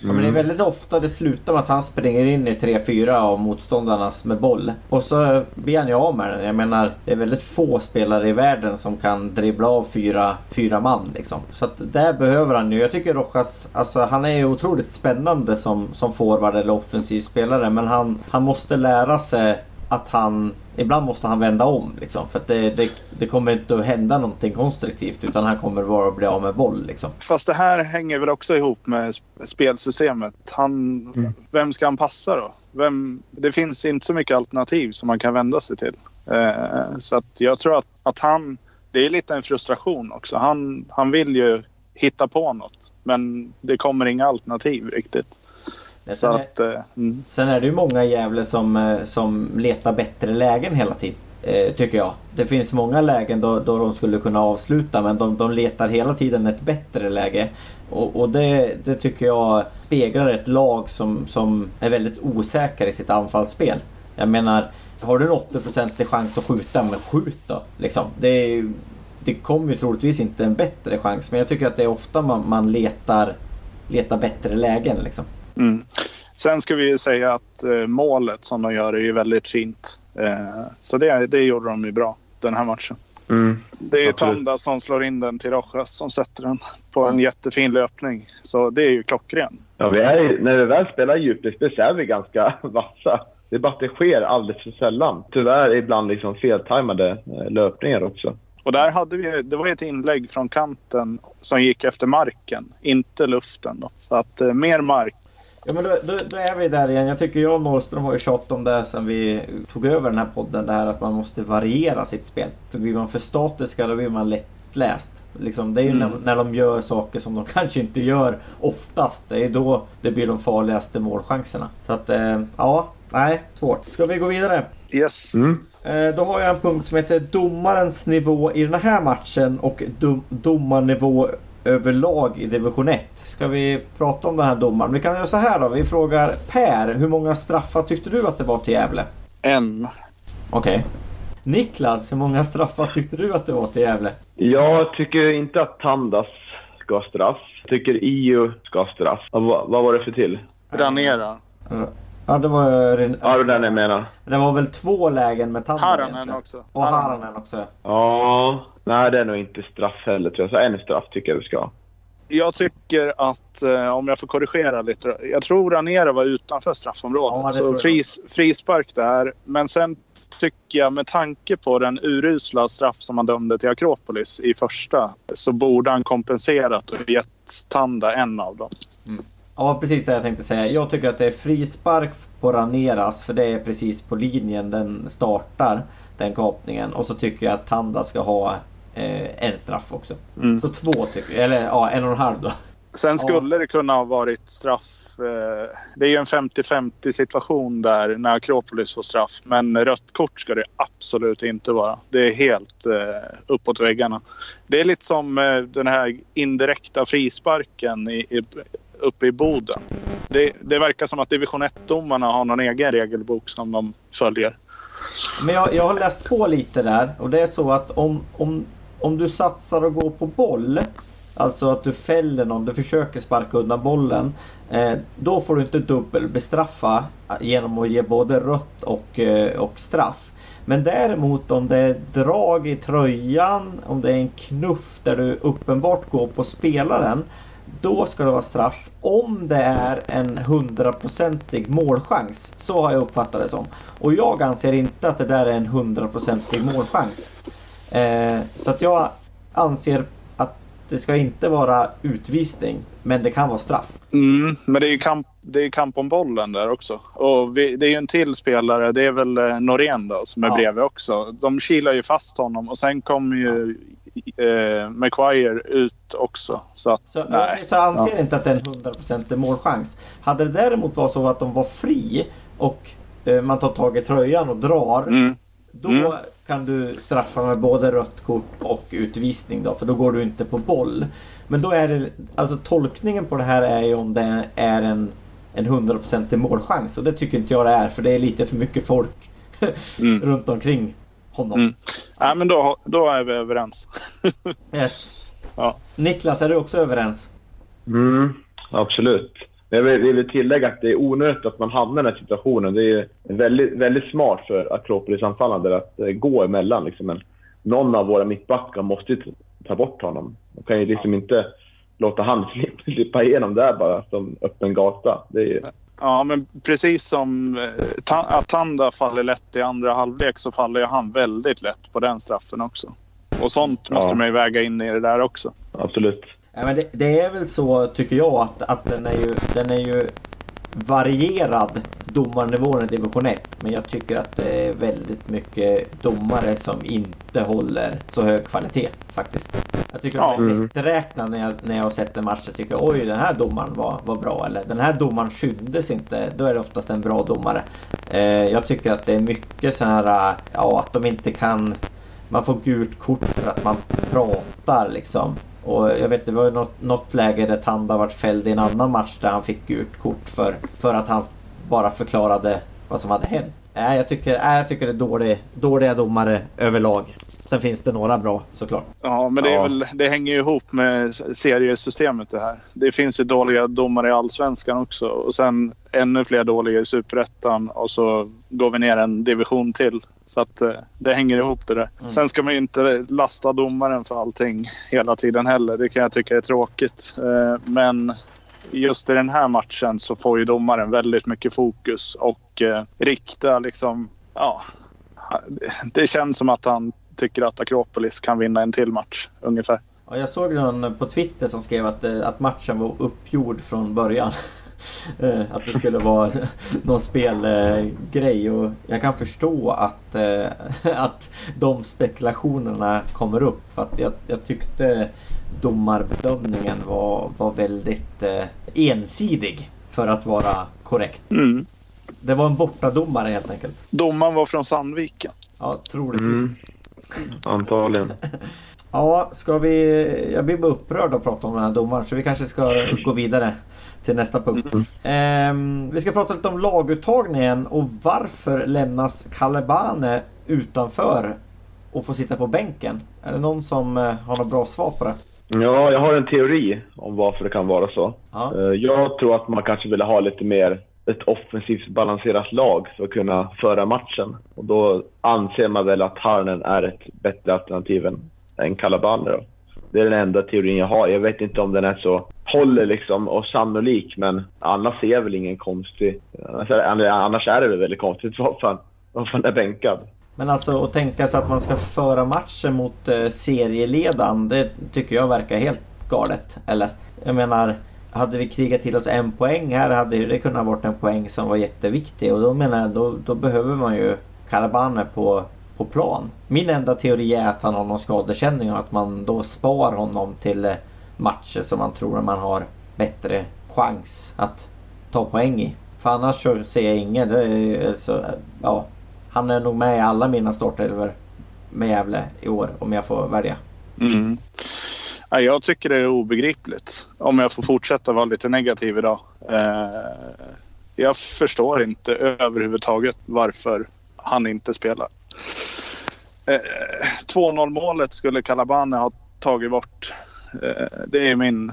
Ja, men det är väldigt ofta det slutar med att han springer in i 3-4 av motståndarnas med boll. Och så blir han ju av med den. Jag menar, det är väldigt få spelare i världen som kan dribbla av fyra, fyra man liksom. Så att där behöver han ju. Jag tycker Rojas, alltså han är ju otroligt spännande som, som forward eller offensiv spelare. Men han, han måste lära sig att han Ibland måste han vända om liksom. För att det, det, det kommer inte att hända någonting konstruktivt. Utan han kommer bara att bli av med boll liksom. Fast det här hänger väl också ihop med sp- spelsystemet. Han, Vem ska han passa då? Vem, det finns inte så mycket alternativ som man kan vända sig till. Eh, så att jag tror att, att han... Det är lite en frustration också. Han, han vill ju hitta på något. Men det kommer inga alternativ riktigt. Så Sen är- att... Eh, mm. Sen är det ju många Gävle som, eh, som letar bättre lägen hela tiden. Eh, tycker jag. Det finns många lägen då, då de skulle kunna avsluta men de, de letar hela tiden ett bättre läge. Och, och det, det tycker jag speglar ett lag som, som är väldigt osäker i sitt anfallsspel. Jag menar, har du en 80% chans att skjuta, men skjut då. Liksom. Det, är, det kommer ju troligtvis inte en bättre chans men jag tycker att det är ofta man, man letar, letar bättre lägen. Liksom. Mm. Sen ska vi ju säga att eh, målet som de gör är ju väldigt fint. Eh, så det, det gjorde de ju bra den här matchen. Mm. Det är Absolut. Tanda som slår in den till Rojas som sätter den på en jättefin löpning. Så det är ju klockren. Ja, vi är, när vi väl spelar djupledsspel så är vi ganska vassa. Det är bara att det sker alldeles för sällan. Tyvärr ibland liksom feltajmade eh, löpningar också. Och där hade vi, det var ett inlägg från kanten som gick efter marken, inte luften. Då. Så att eh, mer mark. Ja men då, då, då är vi där igen. Jag tycker jag och Norrström har ju tjatat om det sen vi tog över den här podden. Det här att man måste variera sitt spel. För blir man för statiska då blir man lättläst. Liksom, det är ju när, när de gör saker som de kanske inte gör oftast. Det är då det blir de farligaste målchanserna. Så att eh, ja, nej, svårt. Ska vi gå vidare? Yes. Mm. Eh, Då har jag en punkt som heter domarens nivå i den här matchen och dom, domarnivå överlag i division 1. Ska vi prata om den här domaren? Vi kan göra så här då. Vi frågar Per. Hur många straffar tyckte du att det var till Gävle? En. Okej. Niklas, hur många straffar tyckte du att det var till Gävle? Jag tycker inte att Tandas ska ha straff. Jag tycker EU ska ha straff. Och vad, vad var det för till? Ranera. Ja, det var... Ja, det var den jag menar. Det var väl två lägen med Tanda Haranen egentligen. också. Och Haranen också. Ja. Nej, det är nog inte straff heller tror jag. Så en straff tycker jag vi ska ha. Jag tycker att, eh, om jag får korrigera lite. Jag tror Ranera var utanför straffområdet. Ja, så fris, frispark där. Men sen tycker jag med tanke på den urusla straff som han dömde till Akropolis i första så borde han kompenserat och gett Tanda en av dem. Ja precis det jag tänkte säga. Jag tycker att det är frispark på Raneras för det är precis på linjen den startar. Den kapningen. Och så tycker jag att Tanda ska ha en straff också. Mm. Så två tycker jag. Eller ja, en och en halv då. Sen skulle det kunna ha varit straff. eh, Det är ju en 50-50 situation där när Akropolis får straff. Men rött kort ska det absolut inte vara. Det är helt eh, uppåt väggarna. Det är lite som eh, den här indirekta frisparken i, i, uppe i Boden. Det, det verkar som att division 1-domarna har någon egen regelbok som de följer. Men jag, jag har läst på lite där och det är så att om, om, om du satsar och går på boll Alltså att du fäller någon, du försöker sparka undan bollen. Eh, då får du inte dubbelbestraffa genom att ge både rött och, eh, och straff. Men däremot om det är drag i tröjan, om det är en knuff där du uppenbart går på spelaren. Då ska det vara straff om det är en hundraprocentig målchans. Så har jag uppfattat det som. Och jag anser inte att det där är en hundraprocentig målchans. Eh, så att jag anser att det ska inte vara utvisning. Men det kan vara straff. Mm, men det är ju kamp, det är kamp om bollen där också. Och vi, det är ju en till spelare, det är väl eh, Norén då, som är Ja. bredvid också. De kilar ju fast honom och sen kommer ju eh, Maguire ut också. Så att, Så, nej. så anser inte att det är en hundraprocentig målchans. Hade det däremot varit så att de var fri och eh, man tar tag i tröjan och drar. Mm, Då Mm. Kan du straffa med både rött kort och utvisning då, för då går du inte på boll. Men då är det, alltså tolkningen på det här är ju om det är en en hundraprocentig målchans. Och det tycker inte jag det är för det är lite för mycket folk Mm. runt omkring honom. Mm. Nej, men då, då är vi överens. Yes. Ja. Niklas, är du också överens? Mm, absolut. Men jag vill, tillägga att det är onödigt att man hamnar i den här situationen. Det är väldigt, väldigt smart för Akropolis-anfallare att eh, gå emellan. Liksom. Men någon av våra mittbackar måste ju ta bort honom. Man kan ju liksom inte låta han slippa, igenom där bara som öppen gata. Det är, ju- Ja, men precis som eh, Ta- Atanda faller lätt i andra halvlek så faller han väldigt lätt på den straffen också. Och sånt måste Ja. man ju väga in i det där också. absolut. Ja, men det, det är väl så tycker jag att, att den, är ju, den är ju varierad domarnivån i division 1. Men jag tycker att det är väldigt mycket domare som inte håller så hög kvalitet faktiskt. Jag tycker Ja. att det är Mm. lätträknat när jag, när jag har sett en match. Jag tycker oj den här domaren var, var bra. Eller den här domaren skyddes inte. Då är det oftast en bra domare. Eh, jag tycker att det är mycket så här, ja att de inte kan man får gult kort för att man pratar liksom. Och jag vet det var ju något, något läge där Tanda vart fälld i en annan match där han fick gult kort för, för att han bara förklarade vad som hade hänt. Nej, jag tycker, nej, jag tycker det är dålig, dåliga domare överlag. Sen finns det några bra såklart. Ja, men det, är Ja. väl, det hänger ju ihop med seriesystemet det här. Det finns ju dåliga domare i Allsvenskan också och sen ännu fler dåliga i Superettan och så går vi ner en division till. Så att eh, det hänger ihop det där. Mm. Sen ska man ju inte lasta domaren för allting hela tiden heller. Det kan jag tycka är tråkigt. Eh, Men just i den här matchen så får ju domaren väldigt mycket fokus och eh, rikta liksom, ja, det känns som att han tycker att Akropolis kan vinna en till match ungefär. Ja, jag såg någon på Twitter som skrev att, att matchen var uppgjord från början. Eh, att det skulle vara någon spelgrej och jag kan förstå att, eh, att de spekulationerna kommer upp. För att jag, jag tyckte domarbedömningen var, var väldigt eh, ensidig för att vara korrekt. Mm. Det var en bortadomare helt enkelt. Domaren var från Sandviken. Ja, troligtvis. Mm. Antagligen. Ja, ska vi... Jag blir bara upprörd att prata om den här domaren så vi kanske ska gå vidare till nästa punkt. Ehm, vi ska prata lite om laguttagningen och varför lämnas Kalebane utanför och får sitta på bänken? Är det någon som eh, har något bra svar på det? Ja, jag har en teori om varför det kan vara så. Ja. Eh, Jag tror att man kanske ville ha lite mer ett offensivt balanserat lag för att kunna föra matchen. Och då anser man väl att Harnen är ett bättre alternativ än, än Calabane då. Det är den enda teorin jag har. Jag vet inte om den är så håller liksom och sannolik, men annars ser väl ingen konstig... Alltså, annars är, det- väl väldigt konstigt varför han, varför är bänkad. Men alltså att tänka sig att man ska föra matchen mot eh, serieledaren, det tycker jag verkar helt galet. Eller? Jag menar, hade vi krigat till oss en poäng här hade det kunnat varit en poäng som var jätteviktig. Och då menar jag, då, då behöver man ju Calabane på, på plan. Min enda teori är att han har någon skadekänning och att man då spar honom till eh, matcher som man tror att man har bättre chans att ta poäng i. För annars så ser jag ingen. Det är, eh, så, eh, ja, han är nog med i alla mina startelvor med Gävle i år om jag får välja. Mm. Ja, jag tycker det är obegripligt. Om jag får fortsätta vara lite negativ idag. Eh, jag förstår inte överhuvudtaget varför han inte spelar. Eh, eh 2-0 målet skulle Calabane ha tagit bort. Eh, det är min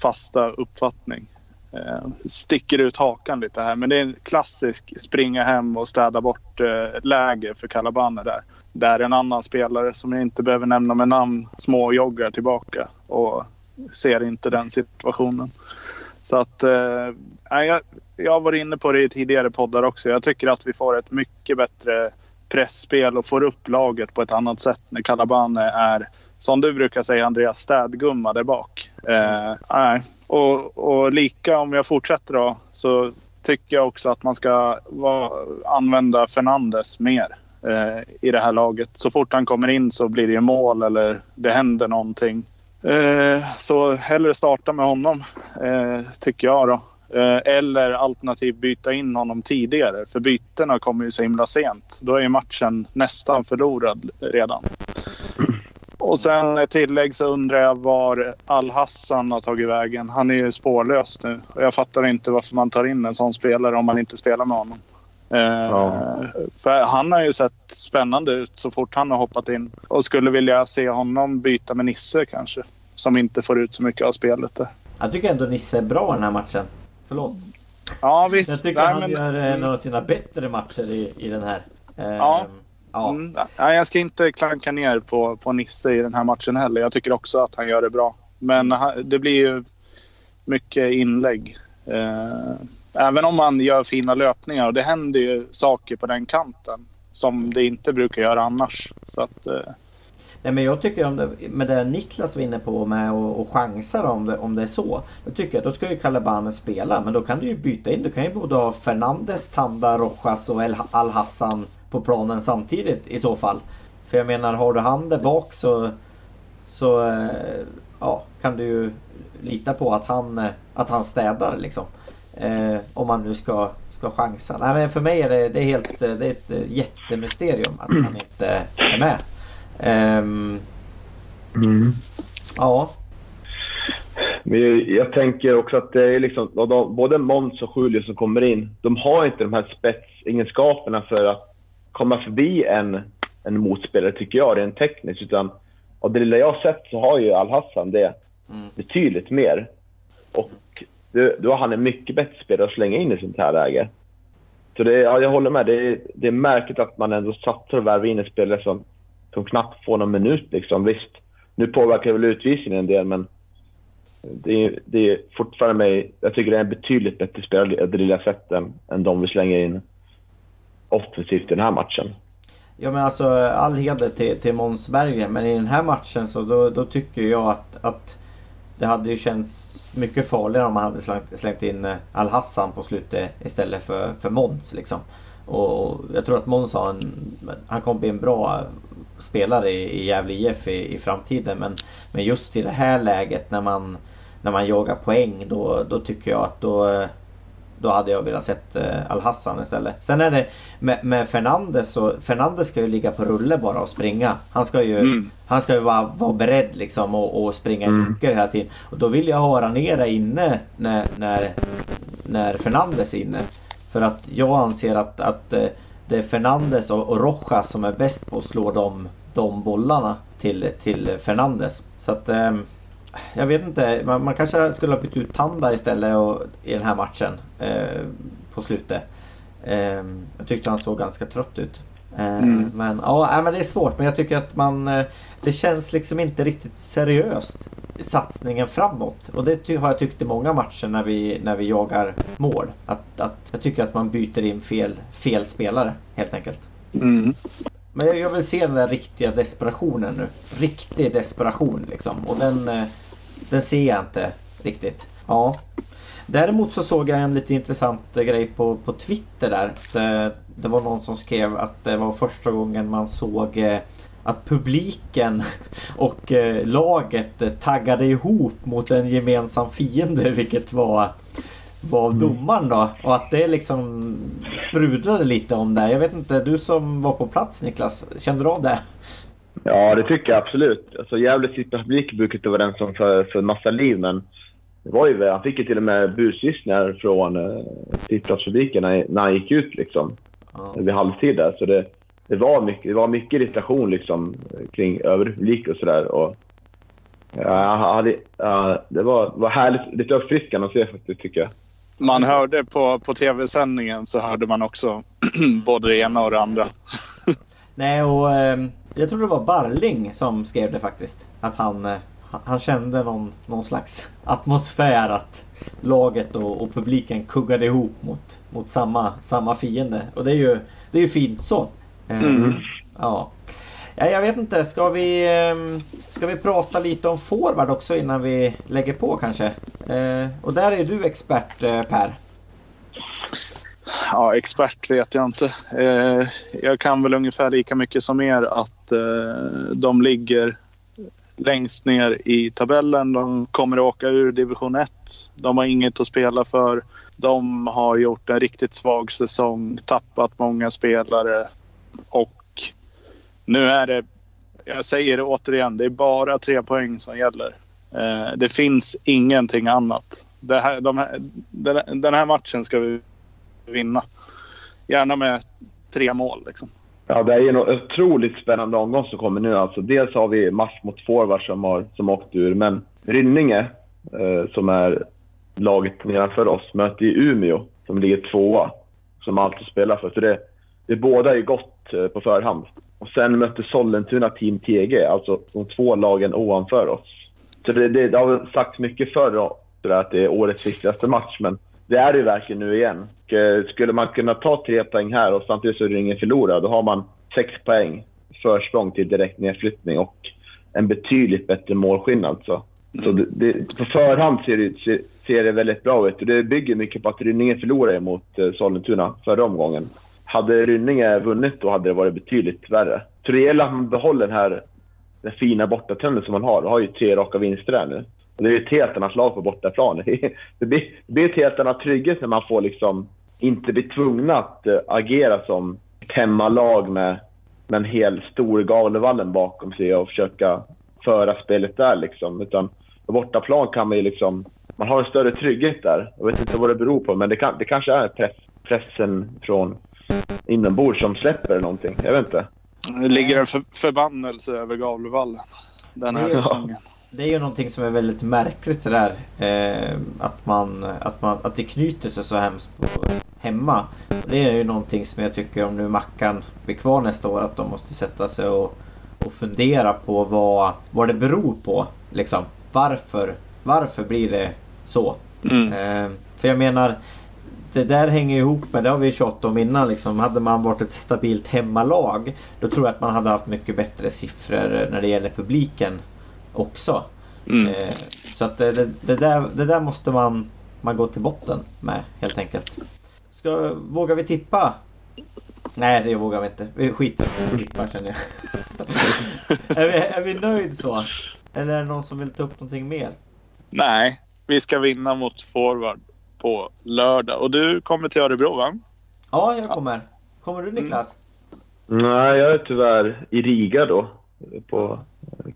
fasta uppfattning. Eh, sticker ut hakan lite här. Men det är en klassisk springa hem och städa bort eh, läge för Calabane där. Där en annan spelare som jag inte behöver nämna med namn småjoggar tillbaka och ser inte den situationen. Så att eh, jag, jag har varit inne på det i tidigare poddar också. Jag tycker att vi får ett mycket bättre pressspel och får upp laget på ett annat sätt när Calabane är, som du brukar säga Andreas, städgumma där bak. Eh, nej. Och, och lika om jag fortsätter då så tycker jag också att man ska va, använda Fernandes mer eh, i det här laget. Så fort han kommer in så blir det ju mål eller det händer någonting. Eh, så hellre starta med honom, eh, tycker jag då. Eh, eller alternativt byta in honom tidigare. För bytena kommer ju så himla sent. Då är ju matchen nästan förlorad redan. Och sen ett tillägg så undrar jag var Al-Hassan har tagit vägen. Han är ju spårlös nu. Och jag fattar inte varför man tar in en sån spelare om man inte spelar med honom. Eh, Ja. För han har ju sett spännande ut så fort han har hoppat in. Och skulle vilja se honom byta med Nisse kanske. Som inte får ut så mycket av spelet där. Jag tycker ändå Nisse är bra i den här matchen. Förlåt. Ja visst. Jag tycker Nej, han men- gör eh, en av sina bättre matcher i, i den här. Eh, Ja. ja. Mm, nej, jag ska inte klanka ner på, på Nisse i den här matchen heller. Jag tycker också att han gör det bra. Men det blir ju mycket inlägg. Eh, även om man gör fina löpningar. Och det händer ju saker på den kanten som det inte brukar göra annars. Så att, Nej men jag tycker om det, med det Niklas var inne på med och, och chansa då, om det, om det är så. Då tycker jag då ska ju Calebane spela men då kan du ju byta in. Du kan ju både ha Fernandes, Tanda, Rojas och El- Al-Hassan på planen samtidigt i så fall. För jag menar har du han där bak så, så eh, ja, kan du ju lita på att han, eh, att han städar liksom. Eh, om man nu ska, ska chansa. Nej, men för mig är det, det är helt, eh, det är ett jättemysterium att han inte är med. Ehm, ja, Men jag, tänker också att det är liksom, både Måns och Julio som kommer in, de har inte de här spetsegenskaperna för att komma förbi en, en motspelare, tycker jag, rent tekniskt. Utan av det lilla jag har sett så har ju Al-Hassan det Mm. betydligt mer. Och då, då har han en mycket bättre spelare att slänga in i sånt här läge. Så det, ja, jag håller med. Det är, det är märkligt att man ändå satsar och värvar in en spelare som, som knappt får någon minut. Liksom. Visst, nu påverkar väl utvisningen en del, men det är, det är fortfarande mig... Jag tycker det är en betydligt bättre spelare, det lilla sättet, än, än de vi slänger in offensivt i den här matchen. Ja men alltså all heder till, till Måns Berggren men i den här matchen så då, då tycker jag att, att det hade ju känts mycket farligare om man hade slängt, slängt in eh, Al-Hassan på slutet istället för, för Måns liksom. Och, och jag tror att Måns har en, han kommer bli en bra spelare i, i Gävle IF i, i framtiden men, men just i det här läget när man, när man jagar poäng då, då tycker jag att då då hade jag velat sett eh, Al-Hassan istället. Sen är det med, med Fernandes så Fernandes ska ju ligga på rulle bara och springa. Han ska ju, Mm. han ska ju vara, vara beredd liksom och, och springa i luckor hela tiden. Och då vill jag ha Ranera inne när, när, när Fernandes är inne. För att jag anser att, att eh, det är Fernandes och, och Rojas som är bäst på att slå de, de bollarna till, till Fernandes. Så att eh, jag vet inte, man, man kanske skulle ha bytt ut Tanda istället och, i den här matchen eh, på slutet. Eh, jag tyckte han såg ganska trött ut. Eh, Mm. Men ja, men det är svårt. Men jag tycker att man eh, Det känns liksom inte riktigt seriöst. Satsningen framåt. Och det har jag tyckt i många matcher när vi, när vi jagar mål. Att, att jag tycker att man byter in fel, fel spelare helt enkelt. Mm. Men jag- jag vill se den där riktiga desperationen nu. Riktig desperation liksom. Och den, eh, den ser jag inte riktigt. Ja. Däremot så såg jag en lite intressant grej på, på Twitter där. Det, det var någon som skrev att det var första gången man såg eh, att publiken och eh, laget taggade ihop mot en gemensam fiende vilket var var domaren då och att det liksom sprudlade lite om det. Jag vet inte, du som var på plats Niklas, kände du av det? Ja, det tycker jag absolut. Alltså, Gävles publik brukar inte vara den som för, för massa liv, men det var ju, han fick ju till och med buslyssningar från eh, sittplatspubliken när, när han gick ut liksom, Ja. vid halvtid där. Så det, det, var mycket, det var mycket irritation liksom, kring övrig publik och sådär. Och, ja, hade, ja, det var, var härligt, lite uppfriskande att se faktiskt, tycker jag. Man hörde på, på tv-sändningen så hörde man också både det ena och det andra. Nej och eh, jag tror det var Barling som skrev det faktiskt. Att han, eh, han- han kände någon, någon slags atmosfär att laget och, och publiken kuggade ihop mot, mot samma, samma fiende. Och det är ju, det är ju fint så. Eh, Mm. Ja. ja. Jag vet inte, ska vi, eh, ska vi prata lite om forward också innan vi lägger på kanske? Eh, och där är du expert eh, Per. Ja, expert vet jag inte. Eh, jag kan väl ungefär lika mycket som er att de ligger längst ner i tabellen. De kommer att åka ur division 1. De har inget att spela för. De har gjort en riktigt svag säsong, tappat många spelare och nu är det jag säger det återigen, det är bara tre poäng som gäller. Eh, det finns ingenting annat. Det här, de här, den här matchen ska vi vinna. Gärna med tre mål. Liksom. Ja, det är en otroligt spännande omgång som kommer nu. Alltså, dels har vi match mot forwards som har som åkt ur, men Rynninge, eh, som är laget nedanför oss, möter ju Umeå som ligger tvåa, som alltid spelar för. Så det, det båda är gott eh, på förhand. Och sen mötte Sollentuna Team TG, alltså de två lagen ovanför oss. Så det, det, det har sagts mycket förr att det är årets viktigaste match, men det är det verkligen nu igen. Och, eh, skulle man kunna ta tre poäng här och samtidigt så är det ingen förlorad, då har man sex poäng försprång till direkt nedflyttning och en betydligt bättre målskillnad. Så, så det, det, på förhand ser det, ser, ser det väldigt bra ut. Det bygger mycket på att Rynninge förlorade mot eh, Sollentuna förra omgången. Hade Rynninge vunnit då hade det varit betydligt värre. Så det gäller att man behåller den här den fina bortatrenden som man har. Man har ju tre raka vinster där nu. Och det är ju ett helt annat lag på bortaplan. Det blir, det blir ett helt annat trygghet när man får liksom inte bli tvungna att uh, agera som ett hemmalag med, med en hel stor Galevallen bakom sig och försöka föra spelet där. Liksom. Utan på bortaplan kan man ju liksom... Man har en större trygghet där. Jag vet inte vad det beror på, men det, kan, det kanske är press, pressen från inombords som släpper någonting. Jag vet inte. Det ligger en för, förbannelse över Gavlevallen den här Ja. säsongen. Det är ju någonting som är väldigt märkligt det där. Eh, att, man, att, man, att det knyter sig så hemskt på hemma. Det är ju någonting som jag tycker om nu Mackan blir kvar nästa år att de måste sätta sig och, och fundera på vad, vad det beror på. Liksom. Varför, varför blir det så? Mm. Eh, för jag menar det där hänger ihop med, det har vi tjatat om innan liksom. Hade man varit ett stabilt hemmalag då tror jag att man hade haft mycket bättre siffror när det gäller publiken också. Mm. Eh, så att det, det, det, där, det där måste man, man gå till botten med helt enkelt. Ska, vågar vi tippa? Nej det vågar vi inte. Vi skiter i att tippa känner jag. är, vi, är vi nöjd så? Eller är det någon som vill ta upp någonting mer? Nej, vi ska vinna mot forward på lördag. Och du kommer till Örebro va? Ja, jag kommer. Kommer du Niklas? Nej, jag är tyvärr i Riga då på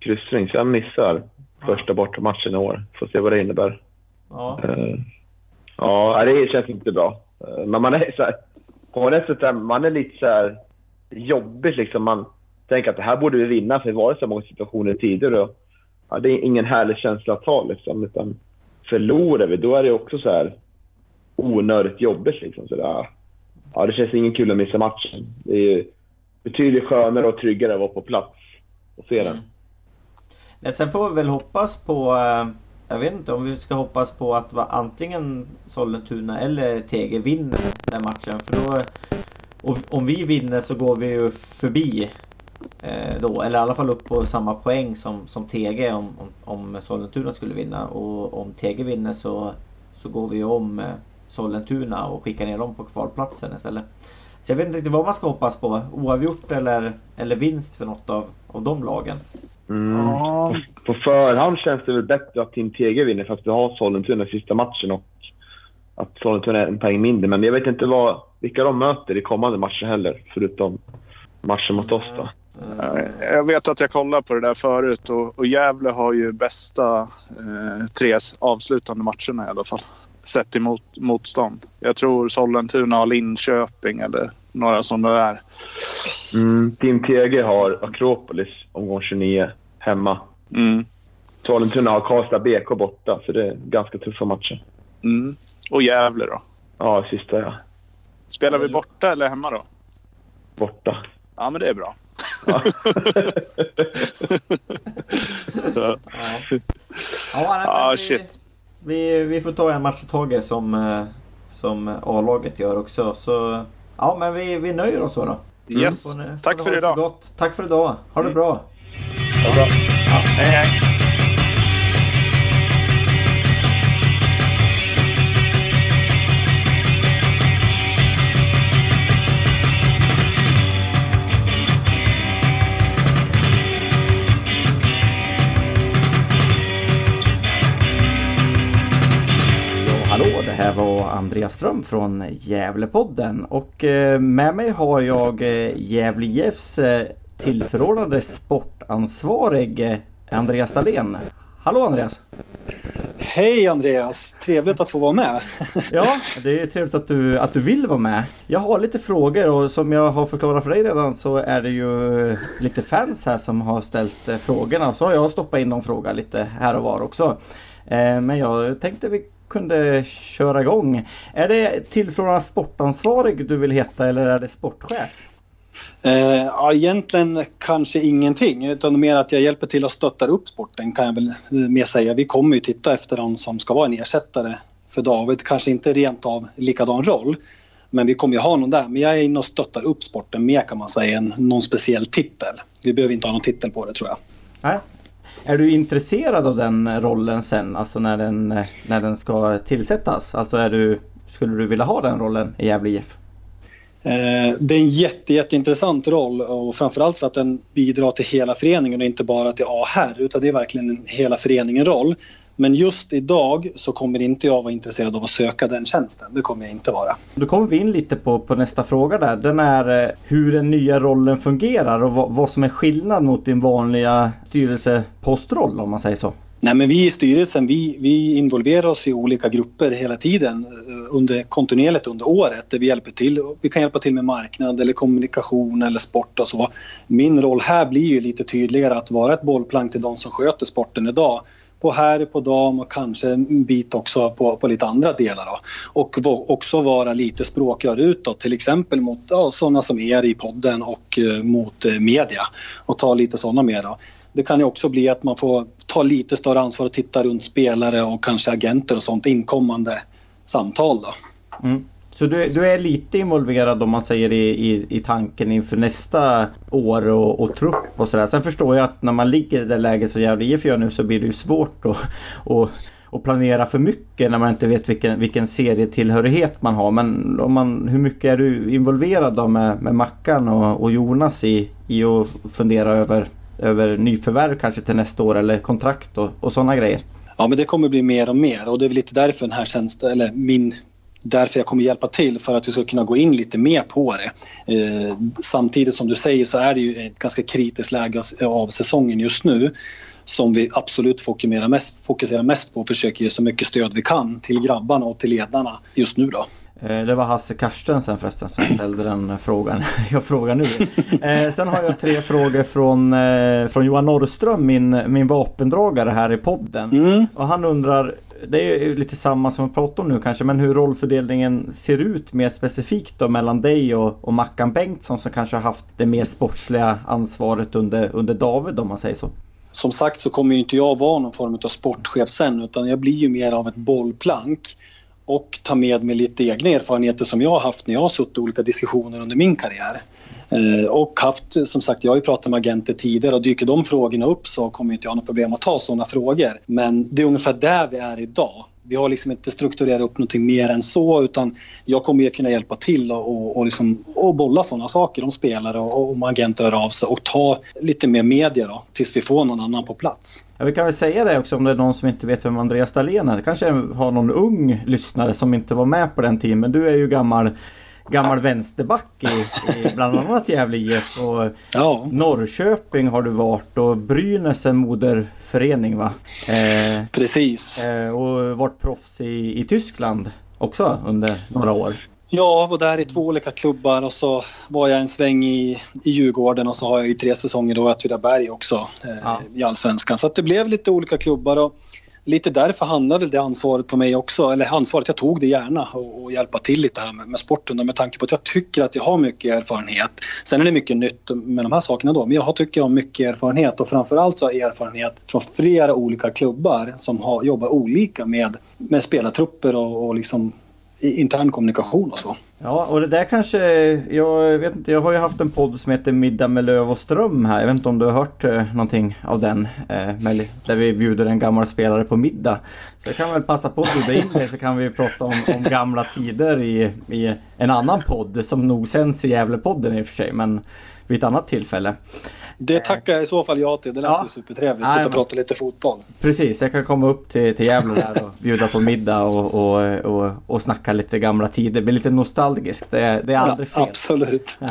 kryssning, så jag missar första bortamatchen i år. Får se vad det innebär. Ja. Eh, Ja, det känns inte bra. Eh, men man är så här, på något sätt, man är lite så här jobbigt liksom. Man tänker att det här borde vi vinna för det var så många situationer tidigare. Och, ja, det är ingen härlig känsla att ha liksom. Utan förlorar vi, då är det också så här onödigt jobbigt liksom. Så där, ja, det känns ingen kul att missa matchen. Det är ju betydligt skönare och tryggare att vara på plats och se den. Mm. Men sen får vi väl hoppas på eh, jag vet inte om vi ska hoppas på att va, antingen Sollentuna eller TG vinner den matchen. För då och, Om vi vinner så går vi ju förbi eh, då. Eller i alla fall upp på samma poäng som, som TG om, om, om Sollentuna skulle vinna. Och om TG vinner så, så går vi ju om eh, Sollentuna och skickar ner dem på kvalplatsen istället. Så jag vet inte riktigt vad man ska hoppas på. Oavgjort eller, eller vinst för något av, av de lagen. Mm. Ja. På förhand känns det väl bättre att Team TG vinner fast vi har Sollentuna i sista matchen och att Sollentuna är en poäng mindre. Men jag vet inte vad, vilka de möter i kommande matcher heller, förutom matchen mot oss då. Jag vet att jag kollade på det där förut och, och Gävle har ju bästa eh, tre avslutande matcherna i alla fall. Sett emot motstånd. Jag tror Sollentuna har Linköping eller några sådana där. Mm, Team TG har Akropolis omgång 29 hemma. Mm. Sollentuna har Karlstad BK borta, så det är ganska tuffa matcher. Mm. Och Gävle då? Ja, sista ja. Spelar vi borta eller hemma då? Borta. Ja, men det är bra. Ja. Ja, ja, nej, Ah, vi, shit. Vi, vi får ta en match i taget som, eh, som A-laget gör också. Så ja, men vi, vi nöjer oss så då. yes. Får ni- får Tack för ha det idag. Gott. Tack för idag. Ha det Mm. bra. Ja, bra. Hej, hej. Var Andreas Ström från Gävlepodden och eh, med mig har jag eh, Gävle IFs eh, tillförordnade sportansvarig Andreas Dahlén. Hallå Andreas! Hej Andreas! Trevligt att få vara med. ja, det är trevligt att du, att du vill vara med. Jag har lite frågor och som jag har förklarat för dig redan så är det ju lite fans här som har ställt frågorna. Så har jag stoppat in någon fråga lite här och var också. Men jag tänkte vi kunde köra igång. Är det tillförordnad sportansvarig du vill heta eller är det sportchef? Eh, ja, egentligen kanske ingenting utan mer att jag hjälper till att stötta upp sporten kan jag väl mer säga. Vi kommer ju titta efter någon som ska vara en ersättare för David. Kanske inte rent av likadan roll. Men vi kommer ju ha någon där. Men jag är inne och stöttar upp sporten mer kan man säga än någon speciell titel. Vi behöver inte ha någon titel på det tror jag. Nej. Är du intresserad av den rollen sen? Alltså när den, när den ska tillsättas? Alltså är du, skulle du vilja ha den rollen i Gävle IF? Eh, det är en jätte, jätteintressant roll och framförallt för att den bidrar till hela föreningen och inte bara till A här utan det är verkligen en hela föreningen roll. Men just idag så kommer inte jag vara intresserad av att söka den tjänsten. Det kommer jag inte vara. Då kommer vi in lite på, på nästa fråga där. Den är eh, hur den nya rollen fungerar och vad, vad som är skillnad mot din vanliga styrelsepostroll om man säger så. Nej, men vi i styrelsen vi, vi involverar oss i olika grupper hela tiden eh, under, kontinuerligt under året där vi hjälper till. Vi kan hjälpa till med marknad eller kommunikation eller sport och så. Min roll här blir ju lite tydligare att vara ett bollplank till de som sköter sporten idag på herr, på dam och kanske en bit också på, på lite andra delar. Då. Och också vara lite språkrör utåt, till exempel mot ja, sådana som er i podden och eh, mot eh, media och ta lite sådana mer. Då. Det kan ju också bli att man får ta lite större ansvar och titta runt spelare och kanske agenter och sånt inkommande samtal. Då. Mm. Så du, du, är lite involverad om man säger i, i, i tanken inför nästa år och, och trupp och sådär. Sen förstår jag att när man ligger i det läget som Gävle IF gör nu så blir det ju svårt att och, och planera för mycket när man inte vet vilken, vilken serietillhörighet man har. Men om man, hur mycket är du involverad då med, med Mackan och, och Jonas i, i att fundera över över nyförvärv kanske till nästa år eller kontrakt och, och sådana grejer. Ja men det kommer bli mer och mer och det är väl lite därför den här tjänsten, eller min därför jag kommer hjälpa till för att vi ska kunna gå in lite mer på det. Eh, samtidigt som du säger så är det ju ett ganska kritiskt läge av säsongen just nu som vi absolut fokuserar mest, fokuserar mest på och försöker ge så mycket stöd vi kan till grabbarna och till ledarna just nu då. Eh, det var Hasse Karstensen förresten som ställde den frågan jag frågar nu. Eh, sen har jag tre frågor från, eh, från Johan Norrström, min, min vapendragare här i podden. Mm. Och han undrar, det är lite samma som vi pratar om nu kanske, men hur rollfördelningen ser ut mer specifikt då mellan dig och, och Mackan Bengtsson som kanske har haft det mer sportsliga ansvaret under, under David om man säger så. Som sagt så kommer ju inte jag vara någon form av sportchef sen utan jag blir ju mer av ett bollplank och ta med mig lite egna erfarenheter som jag har haft när jag har suttit i olika diskussioner under min karriär. Eh, och haft, som sagt, jag har ju pratat med agenter tidigare och dyker de frågorna upp så kommer inte jag ha något problem att ta sådana frågor. Men det är ungefär där vi är idag vi har liksom inte strukturerat upp någonting mer än så utan jag kommer ju kunna hjälpa till och, och, och, liksom, och bolla sådana saker om spelare och om agenter hör av sig och ta lite mer media då tills vi får någon annan på plats. Ja, vi kan väl säga det också om det är någon som inte vet vem Andreas Dahlén är. Det kanske har någon ung lyssnare som inte var med på den tiden men du är ju gammal gammal vänsterback i, i bland annat Gävle IF. Och ja. Norrköping har du varit och Brynäs är moderförening va? Eh, Precis. Eh, och varit proffs i, i Tyskland också under några år. Ja, var där i två olika klubbar och så var jag en sväng i, i Djurgården och så har jag ju tre säsonger då i Åtvidaberg också eh, ja. i Allsvenskan. Så det blev lite olika klubbar. Och, lite därför hamnade väl det ansvaret på mig också. Eller ansvaret, jag tog det gärna och, och hjälpa till lite här med, med sporten med tanke på att jag tycker att jag har mycket erfarenhet. Sen är det mycket nytt med de här sakerna då, men jag har, tycker jag har mycket erfarenhet och framförallt så har jag erfarenhet från flera olika klubbar som har, jobbar olika med, med spelartrupper och, och liksom intern kommunikation och så. Ja, och det där kanske, jag vet inte, jag har ju haft en podd som heter Middag med Löv och Ström här. Jag vet inte om du har hört eh, någonting av den? Eh, där vi bjuder en gammal spelare på middag. Så jag kan väl passa på att bjuda in dig så kan vi prata om, om gamla tider i, i en annan podd som nog sänds i Gävlepodden i och för sig, men vid ett annat tillfälle. Det tackar jag i så fall ja till. Det lät ja. ju supertrevligt. Sitta och prata lite fotboll. Precis, jag kan komma upp till, till Gävle där och bjuda på middag och, och, och, och snacka lite gamla tider. Det blir lite nostalgiskt. Det, det är aldrig ja, fel. Absolut.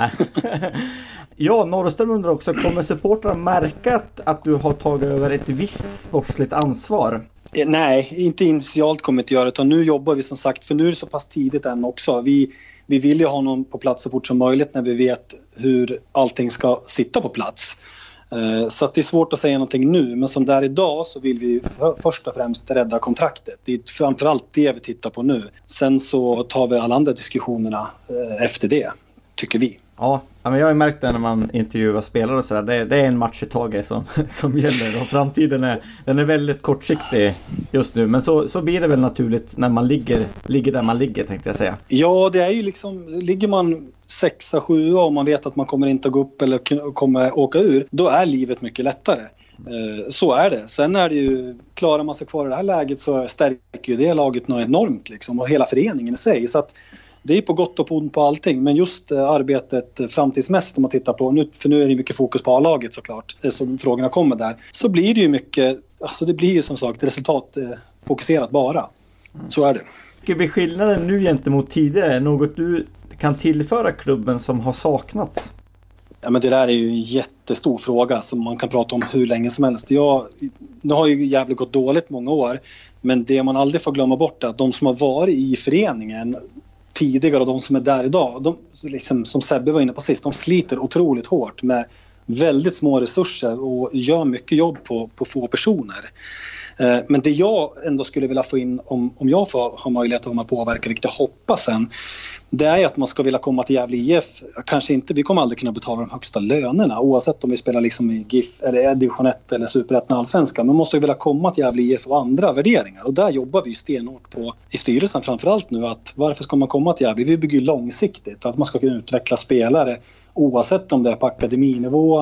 Ja, Norrström undrar också, kommer supportrar märka att du har tagit över ett visst sportsligt ansvar? Eh, nej, inte initialt kommer vi inte göra det. Utan nu jobbar vi som sagt, för nu är det så pass tidigt än också. Vi, vi vill ju ha någon på plats så fort som möjligt när vi vet hur allting ska sitta på plats. Eh, så det är svårt att säga någonting nu, men som det är idag så vill vi för, först och främst rädda kontraktet. Det är framförallt det vi tittar på nu. Sen så tar vi alla andra diskussionerna eh, efter det, tycker vi. Ja, men jag har ju märkt det när man intervjuar spelare och sådär. Det, det, är en match i taget som, som gäller och framtiden är, den är väldigt kortsiktig just nu. Men så, så blir det väl naturligt när man ligger, ligger där man ligger tänkte jag säga. Ja, det är ju liksom, ligger man sexa, sjua och man vet att man kommer inte att gå upp eller kommer åka ur, då är livet mycket lättare. Eh, så är det. Sen är det ju, klarar man sig kvar i det här läget så stärker ju det laget något enormt liksom och hela föreningen i sig. Så att det är på gott och på ont på allting, men just eh, arbetet framtidsmässigt om man tittar på, nu, för nu är det mycket fokus på A-laget såklart, eh, som frågorna kommer där, så blir det ju mycket, alltså det blir ju som sagt resultatfokuserat bara. Så är det. Vilken blir skillnaden nu gentemot tidigare? Något du kan tillföra klubben som har saknats? Ja, men det där är ju en jättestor fråga som man kan prata om hur länge som helst. Jag, nu har ju Gävle gått dåligt många år men det man aldrig får glömma bort är att de som har varit i föreningen tidigare och de som är där idag, de, liksom, som Sebbe var inne på sist, de sliter otroligt hårt med väldigt små resurser och gör mycket jobb på, på få personer. Eh, men det jag ändå skulle vilja få in om, om jag får ha möjlighet att påverka, vilket jag hoppas sen, det är att man ska vilja komma till Gävle IF. Kanske inte, vi kommer aldrig kunna betala de högsta lönerna oavsett om vi spelar liksom i GIF eller division 1 eller superettan allsvenskan. Man måste vilja komma till Gävle IF och andra värderingar och där jobbar vi stenhårt på i styrelsen framförallt nu att varför ska man komma till Gävle? Vi bygger långsiktigt, att man ska kunna utveckla spelare oavsett om det är på akademinivå,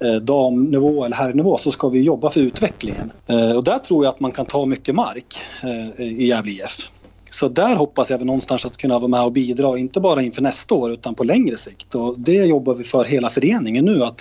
eh, damnivå eller herrnivå så ska vi jobba för utvecklingen. Eh, och där tror jag att man kan ta mycket mark eh, i Gävle IF. Så där hoppas jag väl någonstans att kunna vara med och bidra, inte bara inför nästa år utan på längre sikt. Och det jobbar vi för hela föreningen nu, att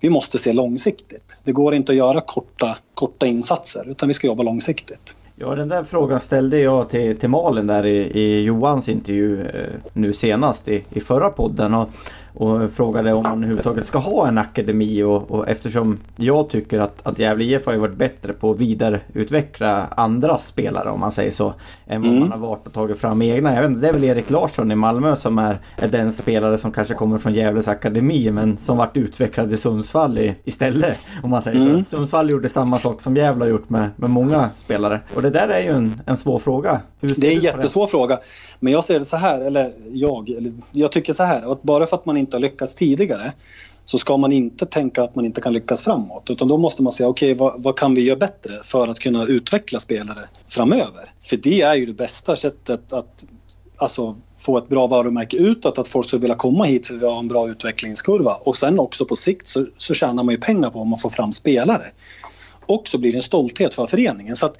vi måste se långsiktigt. Det går inte att göra korta, korta insatser utan vi ska jobba långsiktigt. Ja, den där frågan ställde jag till, till Malin där i, i Johans intervju eh, nu senast i, i förra podden. Och och frågade om man överhuvudtaget ska ha en akademi och, och eftersom jag tycker att, att Gävle IF har varit bättre på att vidareutveckla andra spelare om man säger så. Än vad mm. man har varit och tagit fram egna. Jag vet inte, det är väl Erik Larsson i Malmö som är, är den spelare som kanske kommer från Gävles akademi men som varit utvecklad i Sundsvall i, istället. Om man säger mm. så. Sundsvall gjorde samma sak som Gävle har gjort med, med många spelare. Och det där är ju en, en svår fråga. det är en jättesvår det? fråga. Men jag ser det så här, eller jag, eller jag tycker så här att bara för att man inte har lyckats tidigare så ska man inte tänka att man inte kan lyckas framåt. Utan då måste man säga okej, okay, vad, vad, kan vi göra bättre för att kunna utveckla spelare framöver? För det är ju det bästa sättet att alltså, få ett bra varumärke utåt, att folk ska vilja komma hit för vi har en bra utvecklingskurva. Och sen också på sikt så, så tjänar man ju pengar på om man får fram spelare. Och så blir det en stolthet för föreningen. Så att,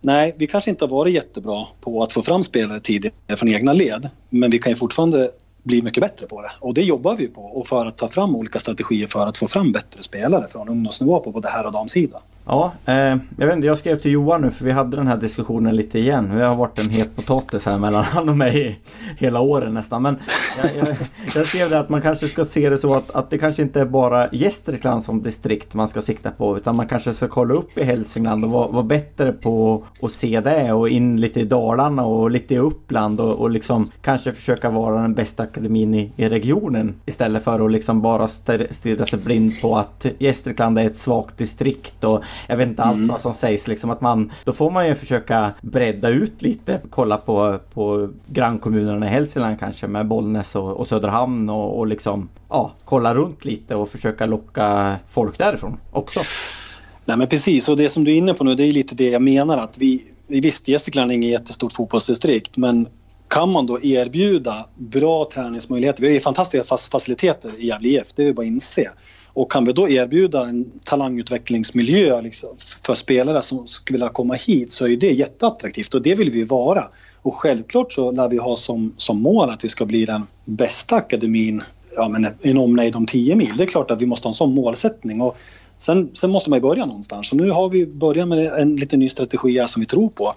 nej, vi kanske inte har varit jättebra på att få fram spelare tidigare från egna led. Men vi kan ju fortfarande bli mycket bättre på det. Och det jobbar vi på och för att ta fram olika strategier för att få fram bättre spelare från ungdomsnivå på både herr och damsidan. Ja, eh, jag vet inte, jag skrev till Johan nu för vi hade den här diskussionen lite igen. Det har varit en het potatis här mellan han och mig hela åren nästan. Men jag, jag, jag skrev det att man kanske ska se det så att, att det kanske inte är bara Gästrikland som distrikt man ska sikta på. Utan man kanske ska kolla upp i Hälsingland och vara, vara bättre på att se det. Och in lite i Dalarna och lite i Uppland och, och liksom kanske försöka vara den bästa akademin i, i regionen. Istället för att liksom bara stirra sig blind på att Gästrikland är ett svagt distrikt. Och jag vet inte allt mm. vad som sägs liksom att man Då får man ju försöka bredda ut lite Kolla på, på grannkommunerna i Hälsingland kanske med Bollnäs och, och Söderhamn och, och liksom Ja, kolla runt lite och försöka locka folk därifrån också. Nej men precis och det som du är inne på nu det är lite det jag menar att vi Visst Gästrikland är inget jättestort fotbollsdistrikt men kan man då erbjuda bra träningsmöjligheter, vi har ju fantastiska faciliteter i Gävle IF, det är bara att inse. Och kan vi då erbjuda en talangutvecklingsmiljö liksom, för spelare som skulle vilja komma hit så är det jätteattraktivt och det vill vi vara. Och självklart så lär vi ha som, som mål att vi ska bli den bästa akademin ja, men en omnejd om 10 mil. Det är klart att vi måste ha en sån målsättning. Och sen, sen måste man ju börja någonstans. Så nu har vi börjat med en lite ny strategi som vi tror på.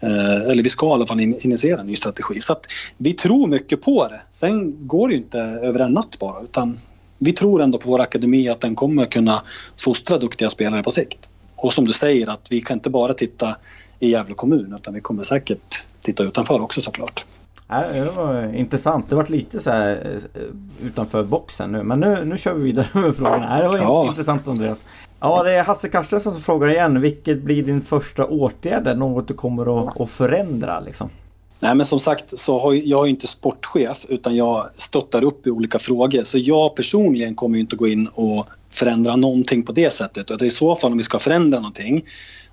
Eh, eller vi ska i alla fall in, initiera en ny strategi. Så att vi tror mycket på det. Sen går det ju inte över en natt bara. Utan vi tror ändå på vår akademi att den kommer kunna fostra duktiga spelare på sikt. Och som du säger att vi kan inte bara titta i Gävle kommun utan vi kommer säkert titta utanför också såklart. det var intressant. Det var lite så här eh, utanför boxen nu. Men nu, nu kör vi vidare med frågorna. Det var ja. intressant Andreas. Ja, det är Hasse Karstensen som frågar igen. Vilket blir din första åtgärd? Något du kommer att, att förändra liksom? Nej, men som sagt så har jag är inte sportchef utan jag stöttar upp i olika frågor. Så jag personligen kommer inte gå in och förändra någonting på det sättet. Och i så fall om vi ska förändra någonting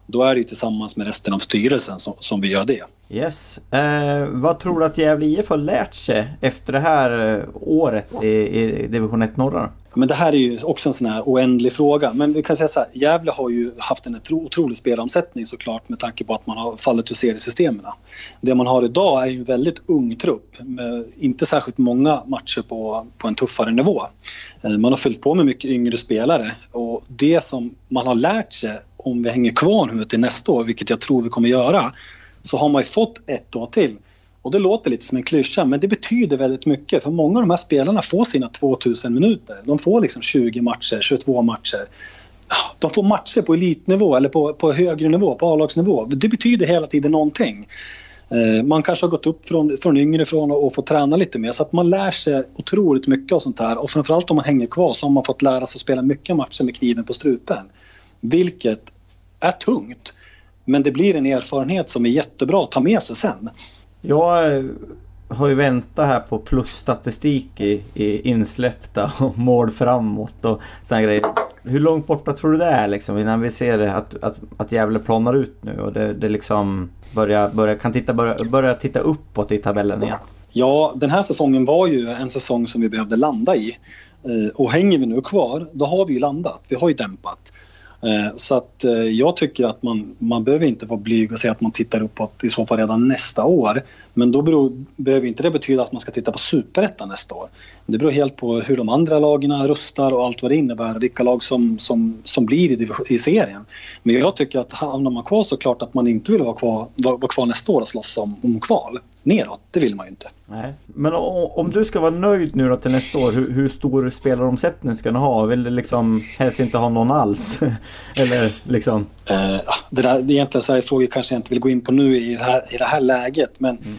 då är det ju tillsammans med resten av styrelsen som, som vi gör det. Yes. Eh, vad tror du att Gävle IF har lärt sig efter det här eh, året i, i division 1 norra? Men det här är ju också en sån här oändlig fråga. Men vi kan säga så här, Gävle har ju haft en otrolig spelomsättning såklart med tanke på att man har fallit ur seriesystemen. Det man har idag är ju en väldigt ung trupp med inte särskilt många matcher på, på en tuffare nivå. Eh, man har fyllt på med mycket yngre spelare och det som man har lärt sig om vi hänger kvar nu till nästa år, vilket jag tror vi kommer göra, så har man ju fått ett år till. Och det låter lite som en klyscha, men det betyder väldigt mycket. För många av de här spelarna får sina 2000 minuter. De får liksom 20 matcher, 22 matcher. De får matcher på elitnivå eller på, på högre nivå, på A-lagsnivå. Det betyder hela tiden någonting. Eh, man kanske har gått upp från, från yngre från och, och fått träna lite mer. Så att man lär sig otroligt mycket av sånt här. Och framförallt om man hänger kvar så har man fått lära sig att spela mycket matcher med kniven på strupen. Vilket är tungt. Men det blir en erfarenhet som är jättebra att ta med sig sen. Jag eh, har ju väntat här på plusstatistik i, i insläppta och mål framåt och sådana grejer. Hur långt borta tror du det är liksom innan vi ser att, att, att Gävle planar ut nu och det, det liksom börjar, börjar, kan titta, börja, börja titta uppåt i tabellen igen? Ja, den här säsongen var ju en säsong som vi behövde landa i. Eh, och hänger vi nu kvar, då har vi ju landat. Vi har ju dämpat. Eh, så att eh, jag tycker att man, man behöver inte vara blyg och säga att man tittar uppåt i så fall redan nästa år. Men då beror, behöver inte det betyda att man ska titta på superettan nästa år. Det beror helt på hur de andra lagen rustar och allt vad det innebär. Vilka lag som, som, som blir i, i serien. Men jag tycker att hamnar man kvar så klart att man inte vill vara kvar, vara, vara kvar nästa år och slåss om, om kval. Neråt, det vill man ju inte. Nej. Men om du ska vara nöjd nu då till nästa år, hur, hur stor spelaromsättning ska ni ha? Vill du liksom helst inte ha någon alls? Eller liksom? Uh, det där, egentligen så här frågor kanske jag inte vill gå in på nu i det här, i det här läget. Men mm.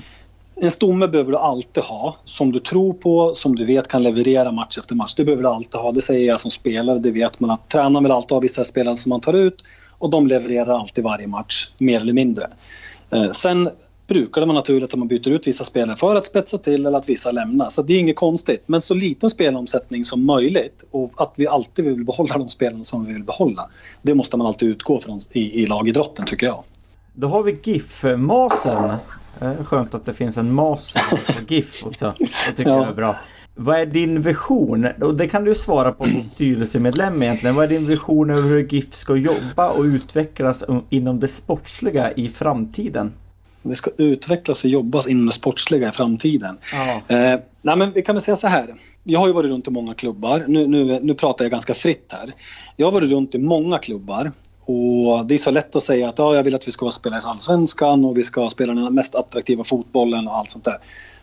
en stomme behöver du alltid ha som du tror på, som du vet kan leverera match efter match. Det behöver du alltid ha. Det säger jag som spelare. Det vet man att tränaren vill alltid ha vissa spelare som man tar ut och de levererar alltid varje match, mer eller mindre. Uh, sen brukar det vara naturligt att man byter ut vissa spelare för att spetsa till eller att vissa lämnar. Så det är inget konstigt. Men så liten spelomsättning som möjligt och att vi alltid vill behålla de spelarna som vi vill behålla. Det måste man alltid utgå från i, i lagidrotten tycker jag. Då har vi GIF-masen. Skönt att det finns en mas på GIF också. Det tycker ja. jag är bra. Vad är din vision? Och det kan du svara på som styrelsemedlem egentligen. Vad är din vision över hur GIF ska jobba och utvecklas inom det sportsliga i framtiden? Vi ska utvecklas och jobba inom det sportsliga i framtiden. Ja. Eh, nej men vi kan väl säga så här. Jag har ju varit runt i många klubbar. Nu, nu, nu pratar jag ganska fritt här. Jag har varit runt i många klubbar och det är så lätt att säga att ja, jag vill att vi ska spela i Allsvenskan och vi ska spela den mest attraktiva fotbollen och allt sånt där.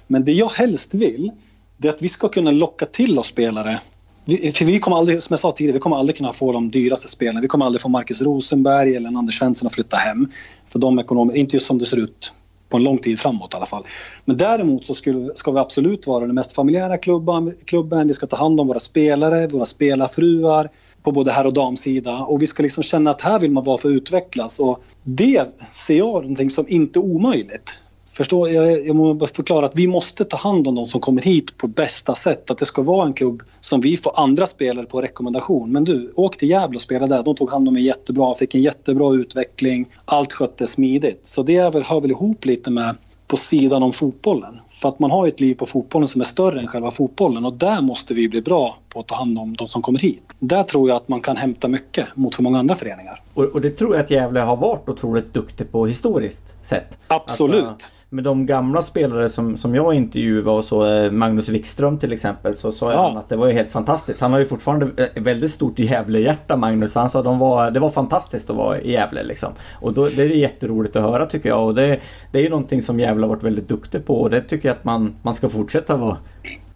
Men det jag helst vill, det är att vi ska kunna locka till oss spelare vi, för vi kommer aldrig, som jag sa tidigare, vi kommer aldrig kunna få de dyraste spelarna. Vi kommer aldrig få Marcus Rosenberg eller Anders Svensson att flytta hem. För de ekonomer, inte just som det ser ut på en lång tid framåt i alla fall. Men däremot så skulle, ska vi absolut vara den mest familjära klubben, klubben. Vi ska ta hand om våra spelare, våra spelarfruar på både herr och damsida. Och vi ska liksom känna att här vill man vara för att utvecklas. Och det ser jag någonting som inte omöjligt. Förstår, jag, jag måste förklara att vi måste ta hand om de som kommer hit på bästa sätt. Att det ska vara en klubb som vi får andra spelare på rekommendation. Men du, åk till Gävle och spela där. De tog hand om mig jättebra, fick en jättebra utveckling. Allt sköttes smidigt. Så det är väl, hör väl ihop lite med på sidan om fotbollen. För att man har ett liv på fotbollen som är större än själva fotbollen och där måste vi bli bra på att ta hand om de som kommer hit. Där tror jag att man kan hämta mycket mot för många andra föreningar. Och, och det tror jag att Gävle har varit otroligt duktig på historiskt sett. Absolut. Alltså, med de gamla spelare som, som jag intervjuade och så eh, Magnus Wikström till exempel så sa ja. han att det var ju helt fantastiskt. Han har ju fortfarande ett väldigt stort Gävle-hjärta Magnus. Han sa att de var, det var fantastiskt att vara i Gävle liksom. Och då, det är jätteroligt att höra tycker jag. Och det, det är ju någonting som Gävle har varit väldigt duktig på och det tycker jag att man, man ska fortsätta vara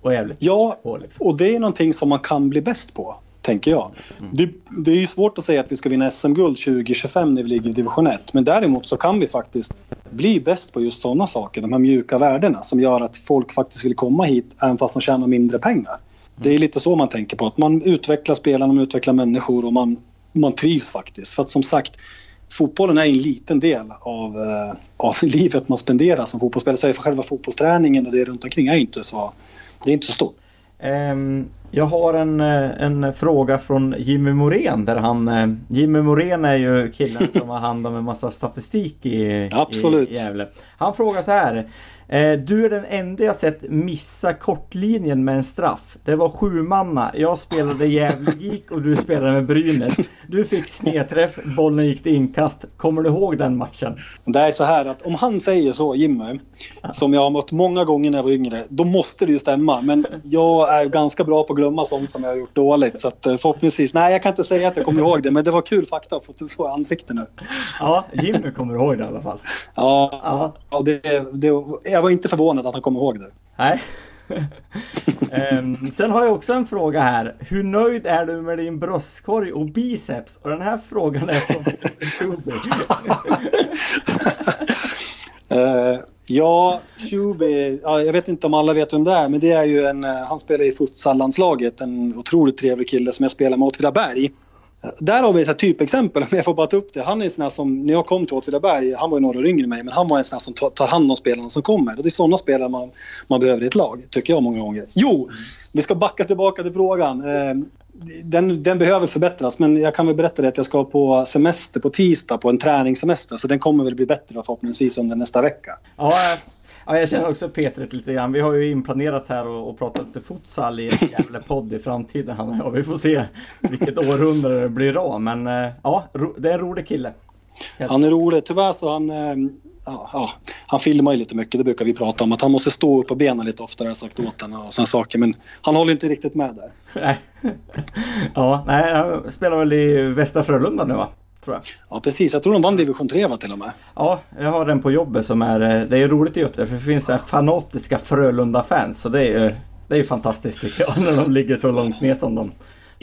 och jävligt Ja, på. Liksom. och det är någonting som man kan bli bäst på, tänker jag. Det, det är svårt att säga att vi ska vinna SM-guld 2025 när vi ligger i division 1. Men däremot så kan vi faktiskt bli bäst på just sådana saker. De här mjuka värdena som gör att folk faktiskt vill komma hit även fast de tjänar mindre pengar. Det är lite så man tänker på. Att man utvecklar spelarna, man utvecklar människor och man, man trivs faktiskt. För att som sagt, fotbollen är en liten del av, eh, av livet man spenderar som fotbollsspelare. Så själva fotbollsträningen och det runt omkring är inte så, det är inte så stort. Ehm, jag har en, eh, en fråga från Jimmy Morén där han eh, Jimmy Morén är ju killen som har hand om en massa statistik i, Absolut. i Gävle. Han frågar så här. Eh, du är den enda jag sett missa kortlinjen med en straff. Det var sju manna. Jag spelade Gävle och du spelade med Brynäs. Du fick snedträff, bollen gick till inkast. Kommer du ihåg den matchen? Det är så här att om han säger så, Jimmy, som jag har mött många gånger när jag var yngre, då måste det ju stämma. Men jag är ganska bra på att glömma sånt som jag har gjort dåligt. Så att eh, förhoppningsvis, nej jag kan inte säga att jag kommer ihåg det, men det var kul fakta att få, få i ansiktet nu. Ja, Jimmy kommer ihåg det i alla fall. Ja, Ja. ja det, det, jag var inte förvånad att han kommer ihåg det. Nej. Ehm, sen har jag också en fråga här. Hur nöjd är du med din bröstkorg och biceps? Och den här frågan är från Shuby. Eh, ja, Shuby, ja, jag vet inte om alla vet vem det är, men det är ju en, eh, han spelar i futsallandslaget, en otroligt trevlig kille som jag spelar med Åtvidaberg. Eh, Där har vi ett typexempel, om jag får bara ta upp det. Han är en sån här som, när jag kom till Åtvidaberg, han var ju några år yngre än mig, men han var en sån här som tar, hand om spelarna som kommer. Och det är sådana spelare man, man behöver i ett lag, tycker jag många gånger. Jo, vi ska backa tillbaka till frågan. Eh, den, den behöver förbättras, men jag kan väl berätta det att jag ska på semester på tisdag, på en träningssemester. Så den kommer väl bli bättre förhoppningsvis under nästa vecka. Ja, ja, jag känner också Petret lite grann. Vi har ju inplanerat här och, och pratat lite futsal i en jävla podd i framtiden. Han och jag. Vi får se vilket århundrade det blir då. Men eh, ja, det är en rolig kille. Han är rolig. Tyvärr så han... eh, Ja, ja, han filmar ju lite mycket, det brukar vi prata om. Att han måste stå upp på benen lite oftare, har jag sagt åt honom och sådana saker. Men han håller inte riktigt med där. Nej. Ja, nej, han spelar väl i Västra Frölunda nu va? Tror jag. Ja, precis. Jag tror de vann division 3 va, till och med. Ja, jag har en på jobbet som är, eh, det är roligt i Göteborg för det finns fanatiska Frölunda-fans. Så det är ju det är fantastiskt tycker jag när de ligger så långt ner som de.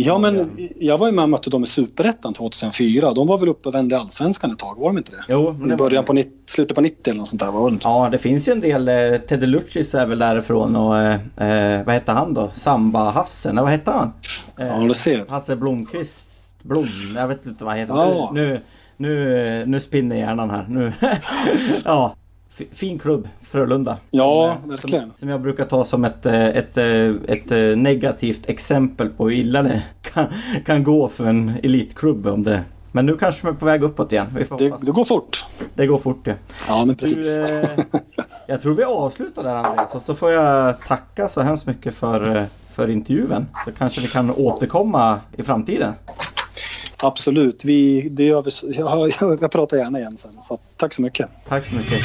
Ja, men jag var ju med och mötte dem i Superettan 2004. De var väl uppe och vände i Allsvenskan ett tag, var de inte det? Jo, men I det början på nitt- slutet på 90 eller något sånt där var det inte? Ja, det finns ju en del. Eh, Teddy Lucis är väl därifrån och eh, eh, vad hette han då? Samba-Hasse? Nej, vad hette han? Eh, Ja, du ser. Hasse Blomqvist Blom? Jag vet inte vad han heter. Ja. Nu, nu, nu spinner hjärnan här. Nu. ja, fin klubb Frölunda. Ja, eh, verkligen. Som, som jag brukar ta som ett, eh, ett, eh, ett, negativt exempel på hur illa det kan, kan gå för en elitklubb om det. Men nu kanske de är på väg uppåt igen. Vi får Det, det går fort. det går fort ja. Ja, men precis. Du, eh, jag tror vi avslutar där Andreas och så får jag tacka så hemskt mycket för, för intervjun. Så kanske vi kan återkomma i framtiden. Absolut. Vi, det gör vi, jag, jag, jag pratar gärna igen sen. Så tack så mycket. Tack så mycket.